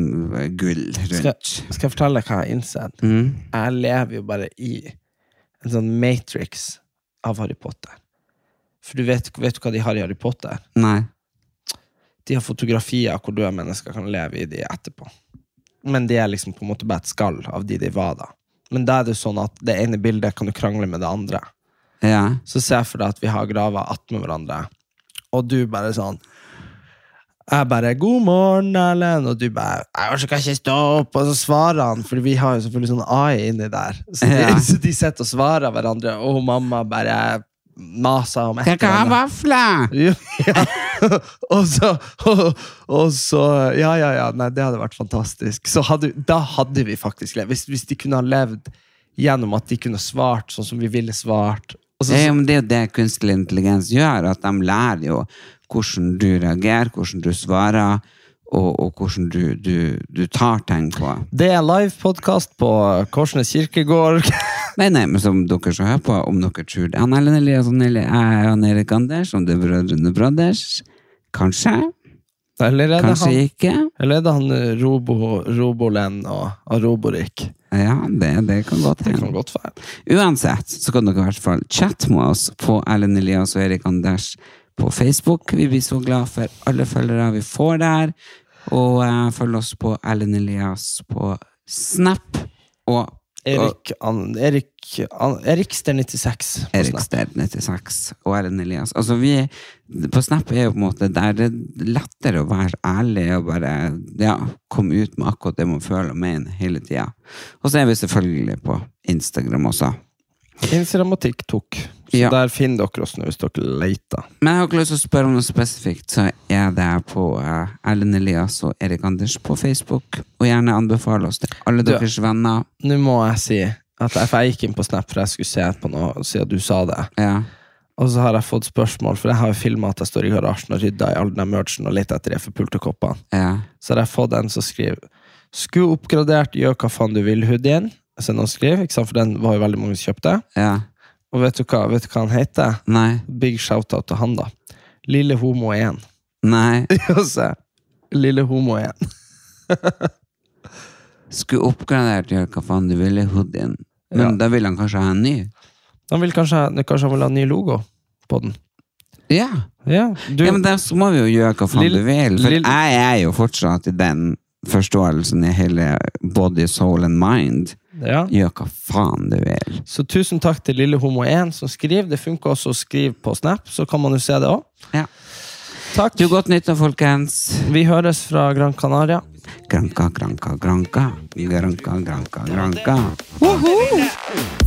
gull gull
skal,
rundt.
skal jeg fortelle deg hva jeg har innsett?
Mm.
Jeg lever jo bare i en sånn matrix av Harry Potter. For du vet, vet du hva de har i Harry Potter?
Nei.
De har fotografier hvor døde mennesker kan leve i de etterpå. Men de er liksom på en måte bare et skall av de de var da. Men da er det sånn at det ene bildet kan du krangle med det andre.
Ja.
Så se for deg at vi har graver attmed hverandre, og du bare sånn jeg bare 'God morgen, Erlend', og du bare 'Jeg orker ikke stå opp', og så svarer han, for vi har jo selvfølgelig sånn AI inni der. Så de,
Ja.
så de sitter og svarer hverandre, og mamma bare maser om et
Jeg kan ha vafler!
Ja, ja. og så og, og så Ja, ja, ja. Nei, det hadde vært fantastisk. Så hadde, da hadde vi faktisk levd. Hvis, hvis de kunne ha levd gjennom at de kunne svart sånn som vi ville svart. Og så,
Ja, men det er jo det kunstig intelligens gjør, at de lærer jo hvordan du reagerer, hvordan du svarer, og, og hvordan du, du, du tar ting på.
det er livepodkast på Korsnes kirkegård.
Nei, nei, men som dere så hører på, om dere tror det han Ellen Eliasson eller jeg er han Erik Anders, om det er Brødrene Brothers. Kanskje,
Eller er det
kanskje
han,
ikke.
eller er det han eh, Robo, Robolen og, Roborik?
Ja, det, det kan godt hende. Uansett så kan dere i hvert fall chatte med oss på Ellen Elias og Erik Anders på Facebook. Vi blir så glad for alle følgere vi får der. Og uh, følg oss på Ellen Elias på Snap og
Erik, an, Erik, an, Erikster96. på
Erik
Snap.
Sted 96 og Erlend Elias. Altså, vi på Snap er jo på en måte der det er lettere å være ærlig og bare ja, komme ut med akkurat det man føler og mener hele tida. Og så er vi selvfølgelig på Instagram også.
Instagram og TikTok. Så
Ja.
der finner dere oss nå, hvis dere leter.
Men jeg har ikke lyst til å spørre om noe spesifikt, så er det på Erlend Elias og Erik Anders på Facebook. Og gjerne anbefale oss til alle
Du-
deres venner.
Nå må jeg si at jeg, jeg gikk inn på Snap for jeg skulle se på noe siden du sa det.
Ja.
Og så har jeg fått spørsmål, for jeg har jo filma at jeg står i garasjen og rydder i all den merchen og leter etter de forpulte koppene.
ja.
Så har jeg fått en som skriver Skulle oppgradert, gjør hva faen du vil-hoodien. Så noen ikke sant? for den var jo veldig mange som kjøpte.
ja.
Og vet du hva, vet du hva han heter?
Nei.
Big shout-out til han, da. Lille Homo 1.
Nei.
Lille Homo 1.
Skulle oppgradert gjøre hva faen du ville hoodien. Men
Ja.
da vil han kanskje ha en ny?
Han vil kanskje, kanskje han vil ha ny logo på den.
Ja.
Ja, du,
ja, men da så må vi jo gjøre hva faen
Lill-
du vil. For
Lill-
jeg er jo fortsatt i den forståelsen i hele body, soul and mind.
Ja.
Gjør hva faen du vil.
Så tusen takk til Lille Homo 1 som skriver. Det funker også å skrive på Snap, så kan man jo se det òg.
Ja.
Takk.
Du, godt nyttår, folkens.
Vi høres fra Gran Canaria.
Granka, granka, granka. Granka, granka, granka.
Moderne